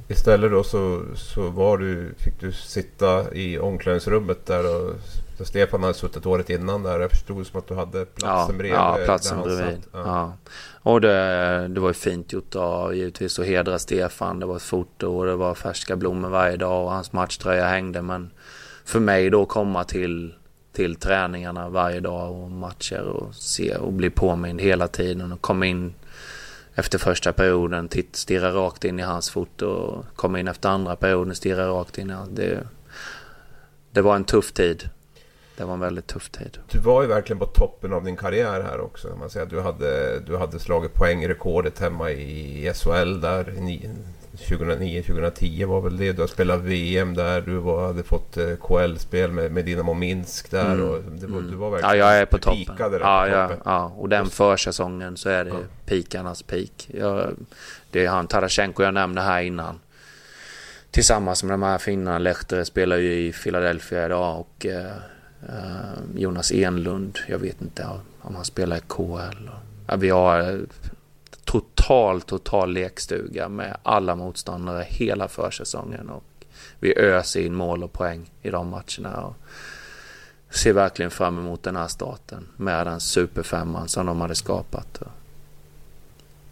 Istället då så, så var du, fick du sitta i omklädningsrummet där och så Stefan hade suttit året innan där. Jag förstod som att du hade platsen ja, bredvid. Ja, platsen bredvid. Ja. ja. Och det, det var ju fint gjort av givetvis att hedra Stefan. Det var ett foto och det var färska blommor varje dag och hans matchtröja hängde. Men för mig då komma till, till träningarna varje dag och matcher och se och bli påmind hela tiden och komma in efter första perioden, titt, stirra rakt in i hans fot och komma in efter andra perioden, stirra rakt in i hans. Det, det var en tuff tid. Det var en väldigt tuff tid. Du var ju verkligen på toppen av din karriär här också. Man säger. Du, hade, du hade slagit poängrekordet hemma i SHL där. 2009-2010 var väl det. Du har spelat VM där. Du var, hade fått eh, KL-spel med, med Dynamo Minsk där. Mm. Och det var, du var verkligen ja, jag är på toppen. Där ja, ja, ja, och den försäsongen så är det ja. pikarnas peak. Jag, det är han Tarasjenko jag nämnde här innan. Tillsammans med de här finnarna. Lehtere spelar ju i Philadelphia idag och eh, Eh, Jonas Enlund, jag vet inte om han spelar i KL. Ja, vi har total, total lekstuga med alla motståndare hela försäsongen. Och vi öser in mål och poäng i de matcherna. Och ser verkligen fram emot den här starten med den superfemman som de hade skapat.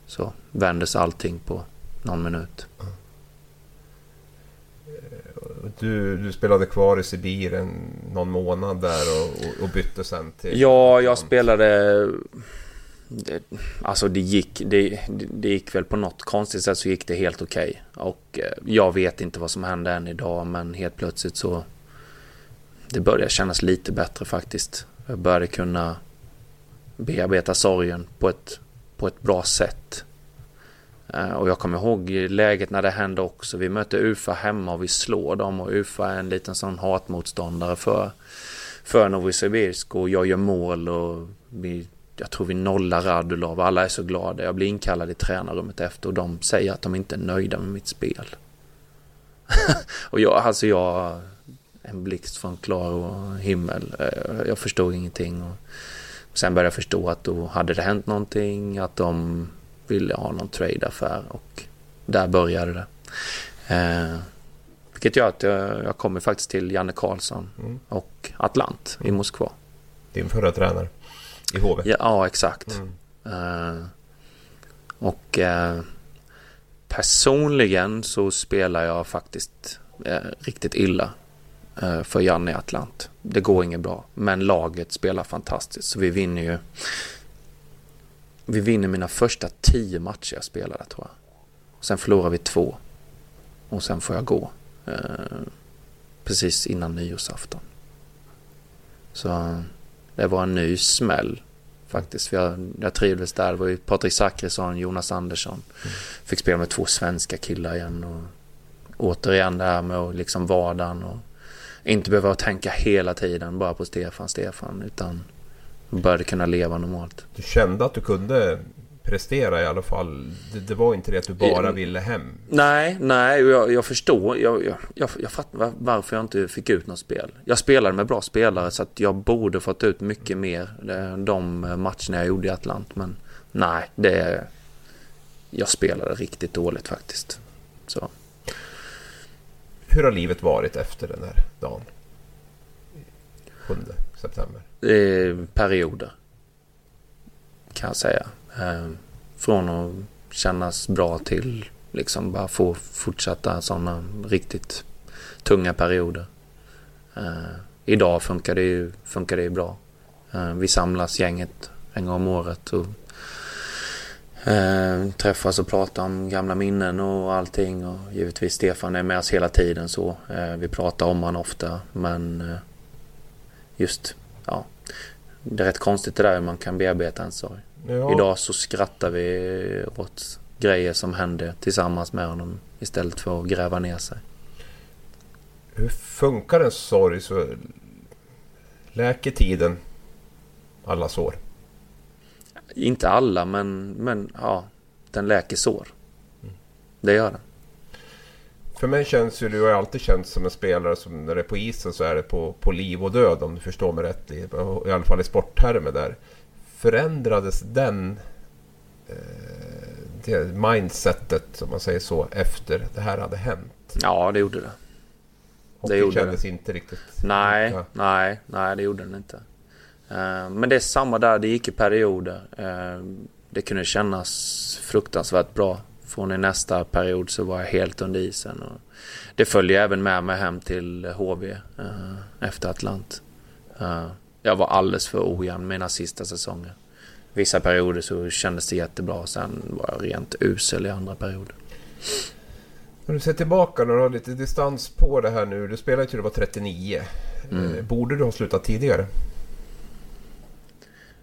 Så vändes allting på någon minut. Du, du spelade kvar i Sibir en, någon månad där och, och, bytte sen till... Ja, jag spelade alltså det gick, det, det, gick väl på något konstigt sätt så gick det helt okej. Okay. Och eh, jag vet inte vad som hände än idag men helt plötsligt så... Det började kännas lite bättre faktiskt. Jag började kunna bearbeta sorgen på ett, på ett bra sätt. Eh, och jag kommer ihåg läget när det hände också. Vi mötte UFA hemma och vi slår dem och UFA är en liten sån hatmotståndare för, för Novosibirsk och jag gör mål och vi, jag tror vi nollar Radulov. Alla är så glada. Jag blir inkallad i tränarrummet efter och de säger att de inte är nöjda med mitt spel. och jag, alltså jag, en blixt från klar himmel. Eh, jag förstod ingenting. Och sen började jag förstå att då hade det hänt någonting, att de ville ha någon trade-affär och där började det. Eh, vilket gör att jag, jag kommer faktiskt till Janne Karlsson mm. och Atlant i Moskva. Din förra tränare i HV? Ja, ja exakt. Mm. Eh, och eh, personligen så spelar jag faktiskt eh, riktigt illa för Janne i Atlant. Det går inget bra, men laget spelar fantastiskt. Så vi vinner ju vi vinner mina första tio matcher jag spelade tror jag. Sen förlorar vi två. Och sen får jag gå. Precis innan nyårsafton. Så det var en ny smäll faktiskt. För jag, jag trivdes där. Det var ju Patrik Zackrisson, Jonas Andersson. Mm. Fick spela med två svenska killar igen. Och återigen det här med att liksom vardagen och inte behöva tänka hela tiden bara på Stefan, Stefan. Utan började kunna leva normalt. Du kände att du kunde prestera i alla fall? Det, det var inte det att du bara ville hem? Nej, nej, jag, jag förstår. Jag, jag, jag, jag fattar varför jag inte fick ut något spel. Jag spelade med bra spelare så att jag borde fått ut mycket mer de matcherna jag gjorde i Atlant. Men nej, det... jag spelade riktigt dåligt faktiskt. Så. Hur har livet varit efter den här dagen? 7 september. Eh, perioder. Kan jag säga. Eh, från att kännas bra till liksom bara få fortsätta sådana riktigt tunga perioder. Eh, idag funkar det ju, funkar det ju bra. Eh, vi samlas gänget en gång om året och eh, träffas och pratar om gamla minnen och allting. Och givetvis Stefan är med oss hela tiden så. Eh, vi pratar om honom ofta men eh, just, ja. Det är rätt konstigt det där hur man kan bearbeta en sorg. Ja. Idag så skrattar vi åt grejer som hände tillsammans med honom istället för att gräva ner sig. Hur funkar en sorg? Så läker tiden alla sår? Inte alla, men, men ja, den läker sår. Mm. Det gör den. För mig känns ju, du har alltid känts som en spelare som när det är på isen så är det på, på liv och död om du förstår mig rätt. I, i alla fall i sporttermer där. Förändrades den eh, det mindsetet, om man säger så, efter det här hade hänt? Ja, det gjorde det. Hockey det gjorde kändes det. inte riktigt... Nej, ja. nej, nej, det gjorde den inte. Uh, men det är samma där, det gick i perioder. Uh, det kunde kännas fruktansvärt bra. Från i nästa period så var jag helt under isen. Och det följde även med mig hem till HV uh, eh, efter Atlant. Jag var alldeles för ojämn mina sista säsonger. Vissa perioder så kändes det jättebra. Sen var jag rent usel i andra perioder. När du ser tillbaka du har lite distans på det här nu. Du spelade till du var 39. Mm. Eh, borde du ha slutat tidigare?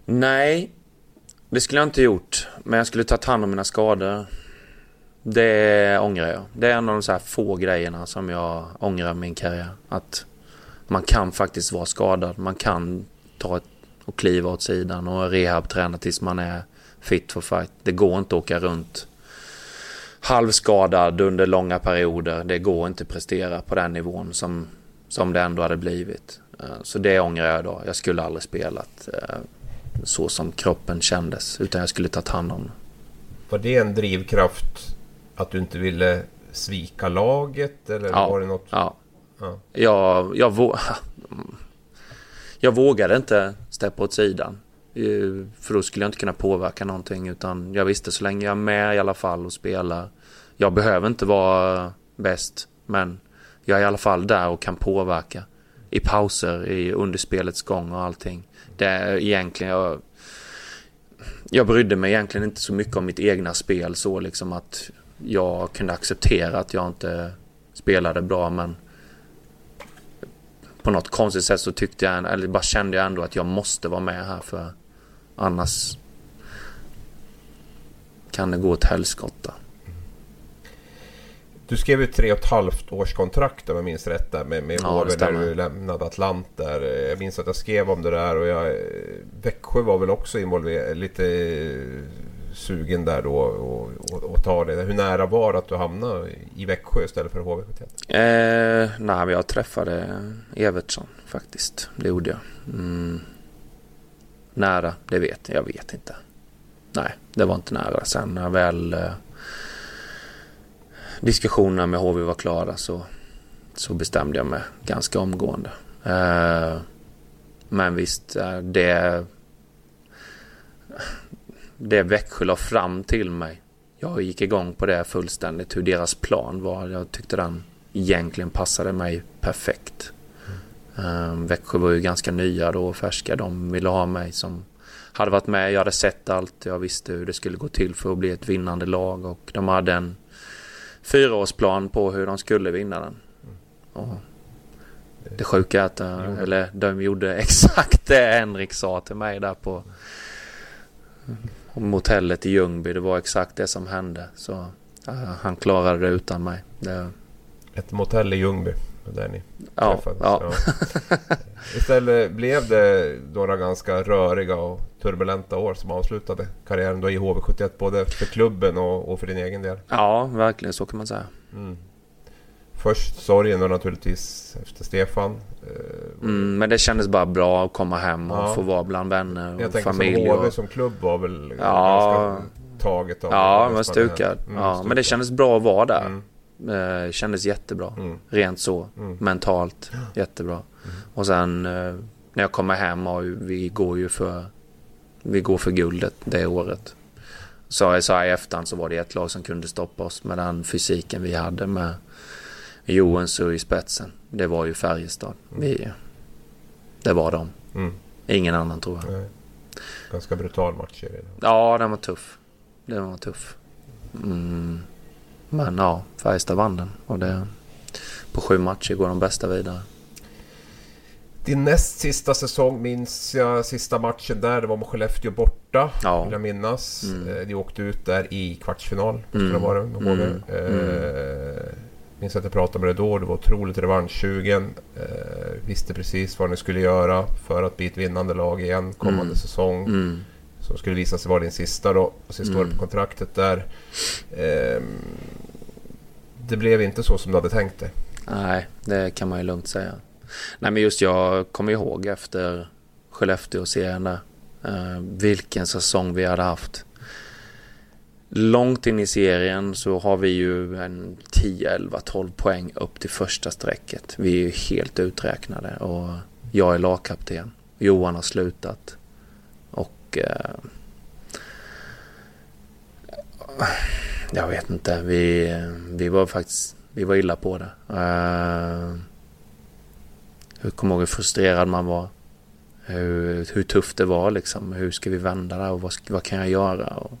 Nej, det skulle jag inte gjort. Men jag skulle tagit hand om mina skador. Det ångrar jag. Det är en av de så här få grejerna som jag ångrar min karriär. Att man kan faktiskt vara skadad. Man kan ta ett och kliva åt sidan och rehabträna tills man är fit for fight. Det går inte att åka runt halvskadad under långa perioder. Det går inte att prestera på den nivån som, som det ändå hade blivit. Eh, så det ångrar jag då. Jag skulle aldrig spelat eh, så som kroppen kändes. Utan jag skulle tagit hand om Var det en drivkraft att du inte ville svika laget? Eller ja, var det något? Ja. ja. Jag, jag, jag vågade inte steppa åt sidan. Eh, för då skulle jag inte kunna påverka någonting utan jag visste så länge jag är med i alla fall och spelar. Jag behöver inte vara bäst men jag är i alla fall där och kan påverka. I pauser, i under spelets gång och allting. Det är egentligen jag, jag brydde mig egentligen inte så mycket om mitt egna spel så liksom att jag kunde acceptera att jag inte spelade bra men på något konstigt sätt så tyckte jag, eller bara kände jag ändå att jag måste vara med här för annars kan det gå åt helskotta. Du skrev ju tre och ett halvt års kontrakt om jag minns rätt där med, med ja, HV när du lämnade Atlant där. Jag minns att jag skrev om det där och jag, Växjö var väl också involverad, lite sugen där då och, och, och ta det. Hur nära var det att du hamnade i Växjö istället för HV71? Eh, nej, jag träffade Evertsson faktiskt. Det gjorde jag. Mm. Nära, det vet jag. Jag vet inte. Nej, det var inte nära. Sen när väl eh, diskussionerna med HV var klara så, så bestämde jag mig ganska omgående. Eh, men visst, eh, det det Växjö la fram till mig. Jag gick igång på det fullständigt, hur deras plan var. Jag tyckte den egentligen passade mig perfekt. Mm. Växjö var ju ganska nya då och färska. De ville ha mig som hade varit med. Jag hade sett allt. Jag visste hur det skulle gå till för att bli ett vinnande lag och de hade en fyraårsplan på hur de skulle vinna den. Mm. Och det sjuka är att, eller de gjorde exakt det Henrik sa till mig där på motellet i Ljungby. Det var exakt det som hände. Så uh, han klarade det utan mig. Det... Ett motell i Ljungby. Där ni ja, träffades. Ja. ja. Istället blev det några ganska röriga och turbulenta år som avslutade karriären då i HV71. Både för klubben och, och för din egen del. Ja, verkligen så kan man säga. Mm. Först sorgen och naturligtvis efter Stefan. Eh, mm, men det kändes bara bra att komma hem och ja. få vara bland vänner och jag familj. Jag HV som klubb var väl ja, ganska taget av Ja, som hade stukad. Mm, ja, men det stukad. kändes bra att vara där. Mm. Eh, kändes jättebra. Mm. Rent så. Mm. Mentalt. Jättebra. Och sen eh, när jag kommer hem och vi går ju för vi går för guldet det året. Så sa i efterhand så var det ett lag som kunde stoppa oss med den fysiken vi hade med Johansson i spetsen. Det var ju Färjestad. Vi, det var de. Mm. Ingen annan tror jag. Nej. Ganska brutal match det. Ja, den var tuff. Den var tuff. Mm. Men ja, Färjestad vann den. Och det, på sju matcher går de bästa vidare. Din näst sista säsong minns jag sista matchen där. Det var mot Skellefteå borta. Ja. Vill jag minnas. Mm. Eh, Ni åkte ut där i kvartsfinal. Mm. det ha varit. Mm. Mm. Eh, minns att jag pratade med dig då. Du var otroligt revanschsugen. Eh, visste precis vad ni skulle göra för att bli ett vinnande lag igen kommande Mm. säsong. Mm. Som skulle visa sig vara din sista då. Och sista Mm. året på kontraktet där. Ehm, det blev inte så som du hade tänkt dig. Nej, det kan man ju lugnt säga. Nej, men just jag kommer ihåg efter Skellefteå-serien där. Eh, vilken säsong vi hade haft. Långt in i serien så har vi ju en 10, 11, 12 poäng upp till första strecket. Vi är ju helt uträknade och jag är lagkapten. Johan har slutat. Och... Eh, jag vet inte. Vi, vi var faktiskt... Vi var illa på det. Eh, jag kommer ihåg hur frustrerad man var. Hur, hur tufft det var liksom. Hur ska vi vända det här och vad, vad kan jag göra? Och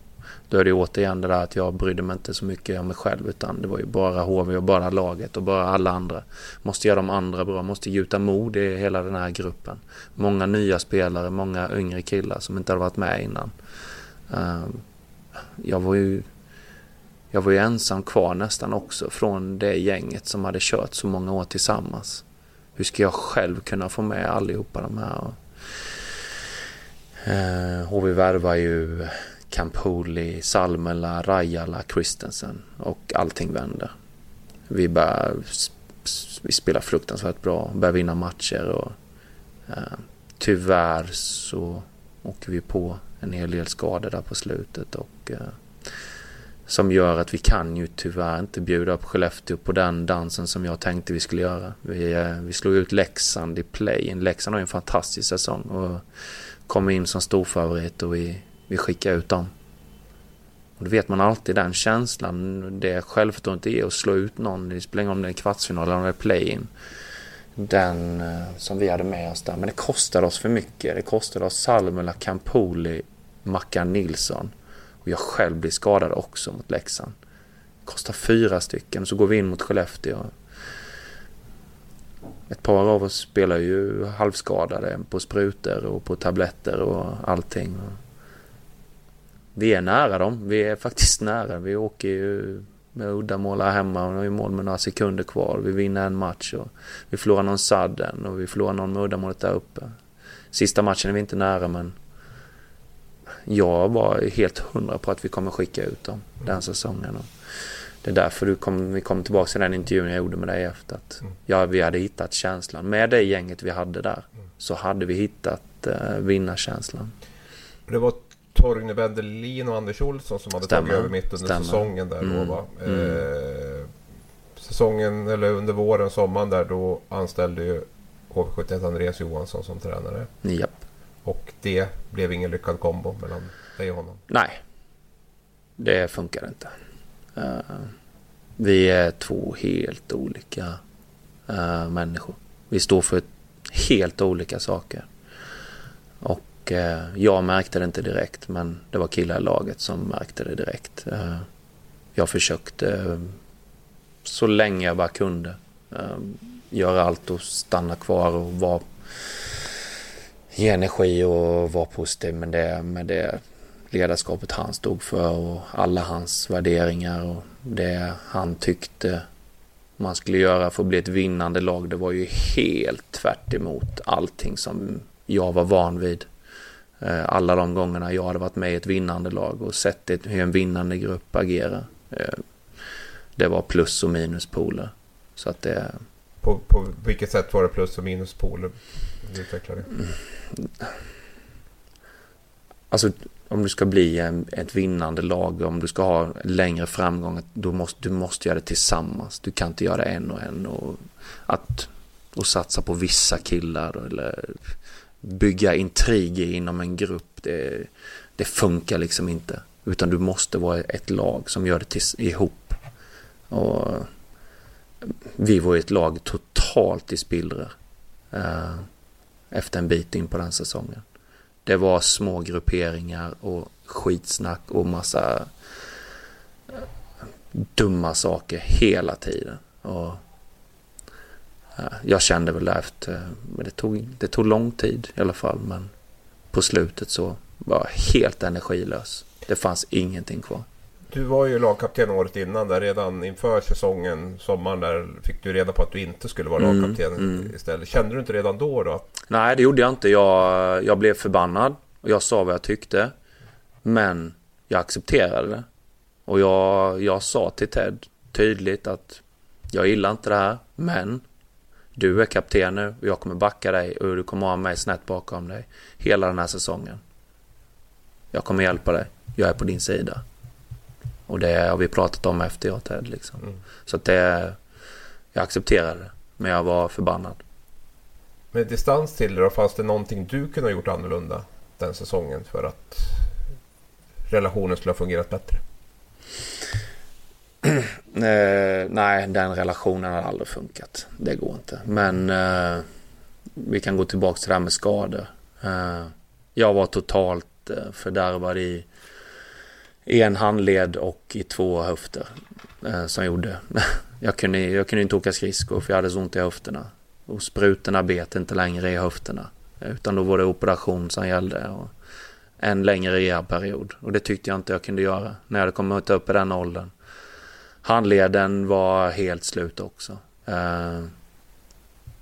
då är det återigen det där att jag brydde mig inte så mycket om mig själv utan det var ju bara HV och bara laget och bara alla andra. Måste göra de andra bra, måste gjuta mod i hela den här gruppen. Många nya spelare, många yngre killar som inte hade varit med innan. Ehm, jag var ju jag var ju ensam kvar nästan också från det gänget som hade kört så många år tillsammans. Hur ska jag själv kunna få med allihopa de här? Ehm, HV värvar ju Campoli, Salmela, Rajala, Christensen och allting vänder. Vi börjar, vi spelar fruktansvärt bra, börjar vinna matcher och eh, tyvärr så åker vi på en hel del skador där på slutet och eh, som gör att vi kan ju tyvärr inte bjuda upp Skellefteå på den dansen som jag tänkte vi skulle göra. Vi, eh, vi slog ut Leksand i play. Leksand har ju en fantastisk säsong och kom in som storfavorit och vi, vi skickar ut dem. Och då vet man alltid den känslan, det självförtroendet är att slå ut någon, det spelar ingen roll om det är en kvartsfinal eller om det är play-in. Den eh, som vi hade med oss där, men det kostade oss för mycket. Det kostade oss Salmela, Campoli, Mackan Nilsson. Och jag själv blir skadad också mot Leksand. Det Kostar fyra stycken. Så går vi in mot Skellefteå. Ett par av oss spelar ju halvskadade på sprutor och på tabletter och allting. Vi är nära dem. Vi är faktiskt nära. Vi åker ju med uddamål här hemma och ju mål med några sekunder kvar. Vi vinner en match och vi förlorar någon sadden och vi förlorar någon med uddamålet där uppe. Sista matchen är vi inte nära men jag var helt hundra på att vi kommer skicka ut dem den säsongen. Och det är därför du kom, vi kom tillbaka till den intervjun jag gjorde med dig efter att Mm. ja, vi hade hittat känslan. Med det gänget vi hade där så hade vi hittat eh, vinnarkänslan. Det var Torgny Wendelin och Anders Olsson som hade Stämmer. tagit över mitt under Stämmer. säsongen där Mm. då va? Mm. Eh, säsongen, eller under våren, sommaren där då anställde ju HV71 Andreas Johansson som tränare. Japp. Och det blev ingen lyckad kombo mellan dig och honom. Nej, det funkar inte. Eh, vi är två helt olika eh, människor. Vi står för helt olika saker. Och eh, jag märkte det inte direkt, men det var killar i laget som märkte det direkt. Eh, jag försökte eh, så länge jag bara kunde eh, göra allt och stanna kvar och vara ge energi och vara positiv med det, med det ledarskapet han stod för och alla hans värderingar och det han tyckte man skulle göra för att bli ett vinnande lag. Det var ju helt tvärt emot allting som jag var van vid. Eh, Alla de gångerna jag hade varit med i ett vinnande lag och sett det- hur en vinnande grupp agerar. Eh, Det var plus och minuspoler. Så att det, På, på vilket sätt var det plus och minuspoler? Utveckla det. Alltså om du ska bli en, ett vinnande lag, om du ska ha längre framgång, då måste, du måste göra det tillsammans. Du kan inte göra det en och en och, att, och satsa på vissa killar eller bygga intriger inom en grupp. Det, det funkar liksom inte. Utan du måste vara ett lag som gör det tills, ihop. Och vi var ett lag totalt i spillror. Eh, efter en bit in på den säsongen. Det var små grupperingar och skitsnack och massa eh, dumma saker hela tiden. Och jag kände väl efter, men det tog, det tog lång tid i alla fall, men på slutet så var jag helt energilös. Det fanns ingenting kvar. Du var ju lagkapten året innan där redan inför säsongen, sommaren där fick du reda på att du inte skulle vara mm, lagkapten mm. istället. Kände du inte redan då då? Nej, det gjorde jag inte. Jag, jag blev förbannad och jag sa vad jag tyckte. Men jag accepterade det. Och jag, jag sa till Ted tydligt att jag gillar inte det här, men du är kapten nu och jag kommer backa dig och du kommer ha mig snett bakom dig hela den här säsongen. Jag kommer hjälpa dig. Jag är på din sida. Och det har vi pratat om efter jag Ted liksom. Mm. Så att det, jag accepterade det. Men jag var förbannad. Med distans till det då, fanns det någonting du kunde ha gjort annorlunda den säsongen för att relationen skulle ha fungerat bättre? eh, nej, den relationen har aldrig funkat. Det går inte. Men eh, vi kan gå tillbaka till det här med skador. Eh, jag var totalt eh, fördärvad i en handled och i två höfter eh, som gjorde. jag, kunde, jag kunde inte åka skridskor för jag hade så ont i höfterna. Och sprutorna bet inte längre i höfterna. Utan då var det operation som gällde. Och en längre rehabperiod. Och det tyckte jag inte jag kunde göra när jag hade kommit upp i den åldern. Handleden var helt slut också. Uh,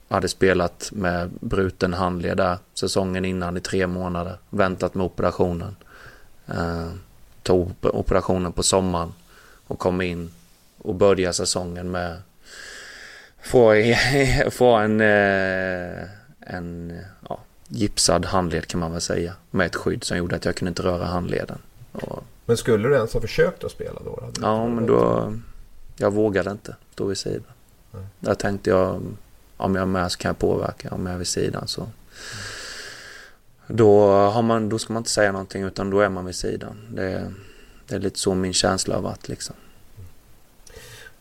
hade spelat med bruten handled där säsongen innan i tre månader. Väntat med operationen. Uh, tog operationen på sommaren och kom in och började säsongen med få, få en, uh, en ja, gipsad handled kan man väl säga. Med ett skydd som gjorde att jag kunde inte röra handleden. Och, men skulle du ens ha försökt att spela då? Ja, men då... Jag vågade inte stå vid sidan. Nej. Där tänkte jag, om jag är med så kan jag påverka. Om jag är vid sidan så... Mm. Då, har man, då ska man inte säga någonting utan då är man vid sidan. Det, det är lite så min känsla har varit liksom.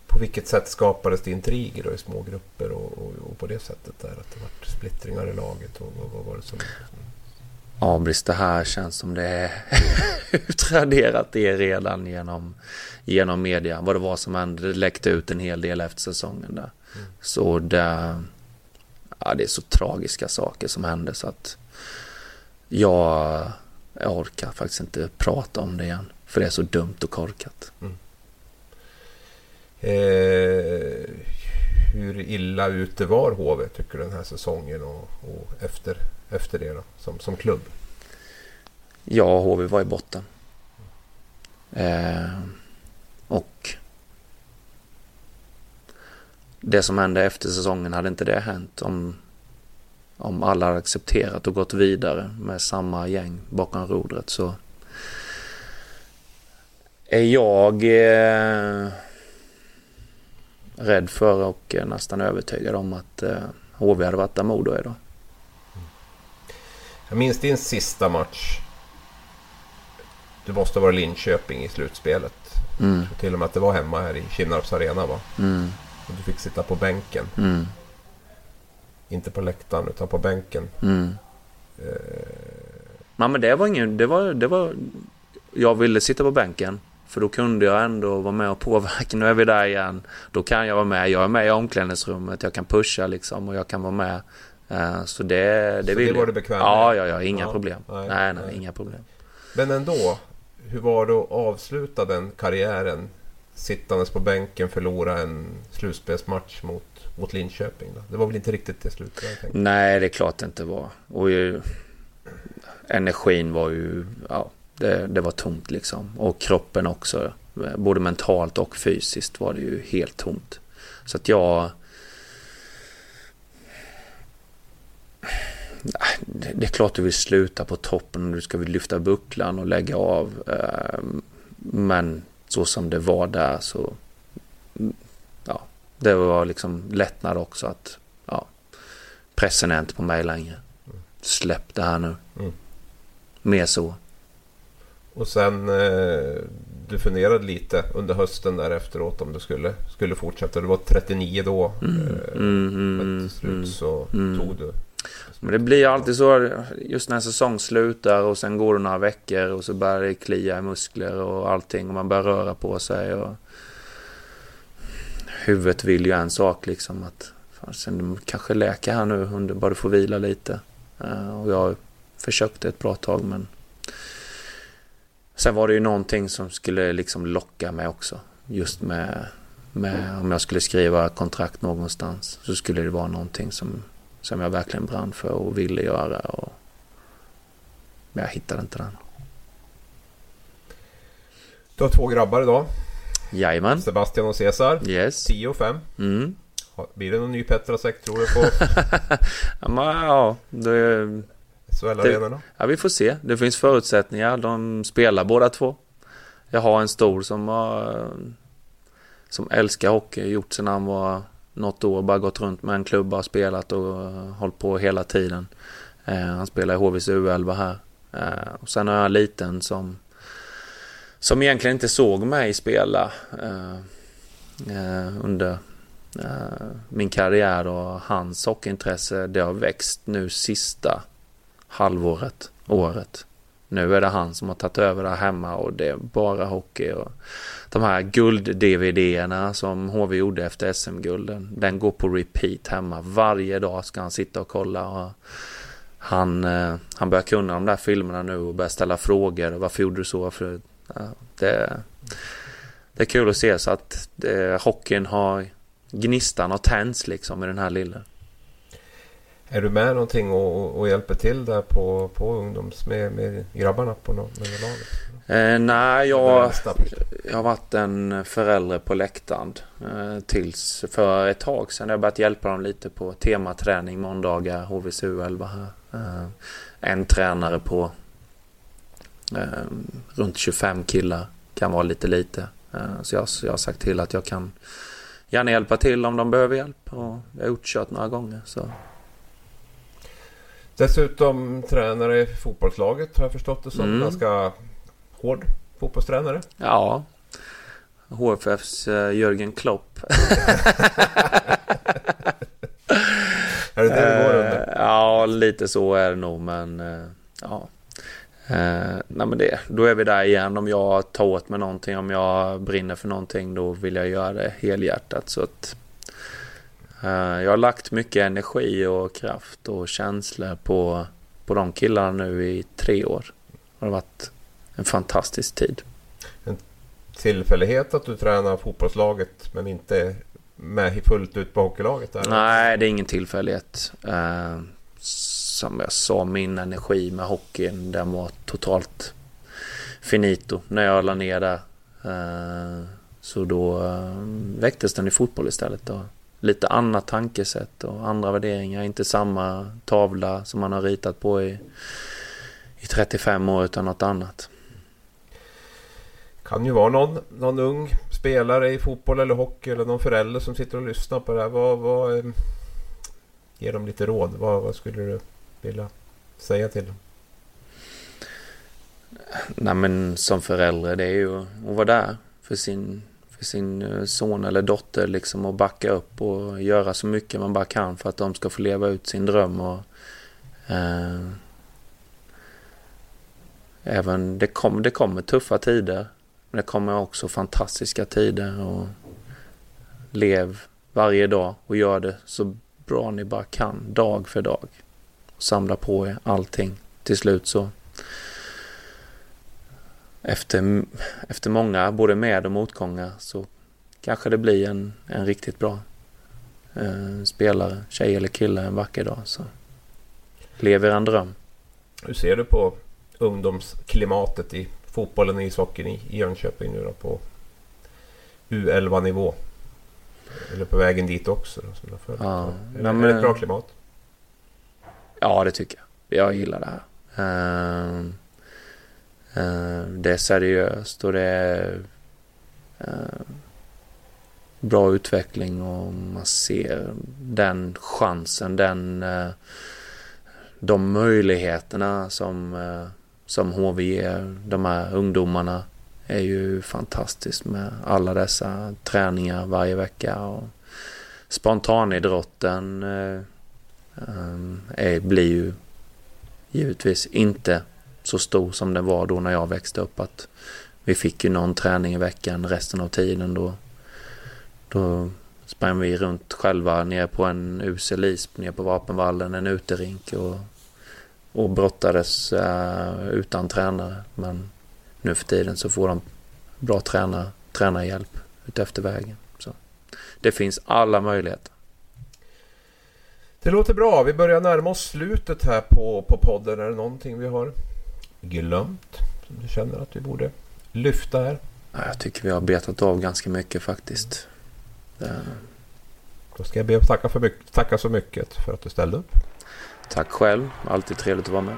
På vilket sätt skapades det intriger då i små grupper och, och, och på det sättet där? Att det var splittringar i laget och vad, vad var det som... Abris, det här känns som det är utraderat det redan genom, genom media. Vad det var som hände. Det läckte ut en hel del efter säsongen där. Mm. Så det, ja, det är så tragiska saker som hände så att jag, jag orkar faktiskt inte prata om det igen. För det är så dumt och korkat. Mm. Eh, hur illa ute var HV tycker du den här säsongen och, och efter, efter det då, som, som klubb? Ja, HV var i botten. Eh, och det som hände efter säsongen, hade inte det hänt om, om alla hade accepterat och gått vidare med samma gäng bakom rodret så är jag eh, rädd för och nästan övertygad om att eh, HV hade varit där Modo är då. Jag minns din sista match. Du måste vara Linköping i slutspelet. Mm. Till och med att det var hemma här i Kinnarps arena va? Mm. Och du fick sitta på bänken. Mm. Inte på läktaren utan på bänken. Mm. Eh... Ja, men det var ingen... Det var, det var... Jag ville sitta på bänken. För då kunde jag ändå vara med och påverka. Nu är vi där igen. Då kan jag vara med. Jag är med i omklädningsrummet. Jag kan pusha liksom och jag kan vara med. Uh, så det, det så vill det var du bekväm med? Ja, ja, ja. Inga ja, problem. Nej, nej, nej, inga problem. Men ändå. Hur var det att avsluta den karriären? Sittandes på bänken, förlora en slutspelsmatch mot, mot Linköping. Då? Det var väl inte riktigt det slutet? Nej, det är klart det inte var. Och ju, energin var ju... Ja, det, det, var tomt liksom. Och kroppen också. Både mentalt och fysiskt var det ju helt tomt. Så att jag det är klart du vill sluta på toppen och du ska vill lyfta bucklan och lägga av. Eh, men så som det var där så... Ja, det var liksom lättnad också att... Ja, pressen är inte på mig längre. Släpp det här nu. Mm. Mer så. Och sen eh, du funderade lite under hösten där efteråt om du skulle, skulle fortsätta. Du var 39 då. Mm, Eh, mm, men mm, till slut mm. så mm. tog du. Men det blir alltid så just när säsong slutar och sen går det några veckor och så börjar det klia i muskler och allting och man börjar röra på sig och huvudet vill ju en sak liksom att fan, sen kanske läka här nu under bara du får vila lite. Eh, och jag försökte ett bra tag men sen var det ju någonting som skulle liksom locka mig också just med, med om jag skulle skriva kontrakt någonstans så skulle det vara någonting som som jag verkligen brann för och ville göra. Och... Men jag hittade inte den. Du har två grabbar idag. Jajamän. Sebastian och Cesar. Yes. 10 och 5. Mm. Blir det någon ny Petrasek tror du på ja, men, ja, det, SHL-arenorna? ja, vi får se. Det finns förutsättningar. De spelar båda två. Jag har en stor som har, som älskar hockey. Gjort sedan han var något år. Bara gått runt med en klubba och spelat och eh, hållit på hela tiden. Eh, han spelar i HVs U11 här. Eh, och sen har jag en liten som som egentligen inte såg mig spela under min karriär och hans hockeyintresse det har växt nu sista halvåret, året. Nu är det han som har tagit över där hemma och det är bara hockey. Och de här guld-DVD-erna som HV gjorde efter SM-gulden, den går på repeat hemma. Varje dag ska han sitta och kolla. Och han, eh, han börjar kunna de där filmerna nu och börjar ställa frågor. Varför gjorde du så? För, Ja, det, det är kul att se så att eh, hockeyn har gnistan och tänds liksom i den här lilla. Är du med någonting och, och hjälper till där på, på ungdoms med, med grabbarna på med laget? Eh, nej, jag, jag har varit en förälder på läktaren eh, tills för ett tag sedan. Jag har börjat hjälpa dem lite på tematräning måndagar, HVCU 11 här. Eh, en tränare på eh, runt 25 killar kan vara lite lite. Eh, så jag, jag har sagt till att jag kan gärna hjälpa till om de behöver hjälp. Och jag har gjort kört några gånger. Så. Dessutom tränare i fotbollslaget har jag förstått det som. Mm. Ganska hård fotbollstränare. Ja, HFFs eh, Jörgen Klopp. Är det det det går under? Eh, Ja, lite så är det nog, men eh, ja. Nej men det, då är vi där igen. Om jag tar åt mig någonting, om jag brinner för någonting, då vill jag göra det helhjärtat. Så att, jag har lagt mycket energi och kraft och känslor på, på de killarna nu i tre år. Det har varit en fantastisk tid. Tillfällighet att du tränar fotbollslaget men inte med fullt ut på hockeylaget? Där. Nej, det är ingen tillfällighet. Eh, som jag sa, min energi med hockeyn, den var totalt finito när jag la ner där. Eh, så då eh, väcktes den i fotboll istället. Lite annat tankesätt och andra värderingar. Inte samma tavla som man har ritat på i, i 35 år utan något annat. kan ju vara någon, någon ung spelare i fotboll eller hockey eller någon förälder som sitter och lyssnar på det här. Vad, vad, eh, ge dem lite råd. Vad, vad skulle du vilja säga till dem? Nej men som förälder det är ju att vara där för sin, sin eh, son eller dotter liksom och backa upp och göra så mycket man bara kan för att de ska få leva ut sin dröm och eh, även det, kom, det kommer tuffa tider men det kommer också fantastiska tider och lev varje dag och gör det så bra ni bara kan dag för dag. Och samla på er allting. Till slut så efter, efter många både med och motgångar så kanske det blir en, en riktigt bra eh, spelare, tjej eller kille en vacker dag. Så lever en dröm. Hur ser du på ungdomsklimatet i fotbollen och ishockeyn i Jönköping nu då på U11-nivå? Eller på vägen dit också då, som. Ja, är, är men- det ett bra klimat? Ja, det tycker jag. jag gillar det här. Uh, Eh, det är seriöst och det är eh, bra utveckling och man ser den chansen, den, eh, de möjligheterna som, som HV ger de här ungdomarna är ju fantastiskt med alla dessa träningar varje vecka och spontanidrotten är, blir ju givetvis inte så stor som den var då när jag växte upp. Att vi fick ju någon träning i veckan resten av tiden då. Då sprang vi runt själva ner på en usel is ner på Vapenvallen, en uterink och, och brottades uh, utan tränare. Men nu för tiden så får de bra tränare, tränarhjälp utefter vägen. Så det finns alla möjligheter. Det låter bra. Vi börjar närma oss slutet här på, på podden. Är det någonting vi har glömt? Som du känner att vi borde lyfta här? Jag tycker vi har betat av ganska mycket faktiskt. Då ska jag be att tacka, för mycket, tacka så mycket för att du ställde upp. Tack själv. Alltid trevligt att vara med.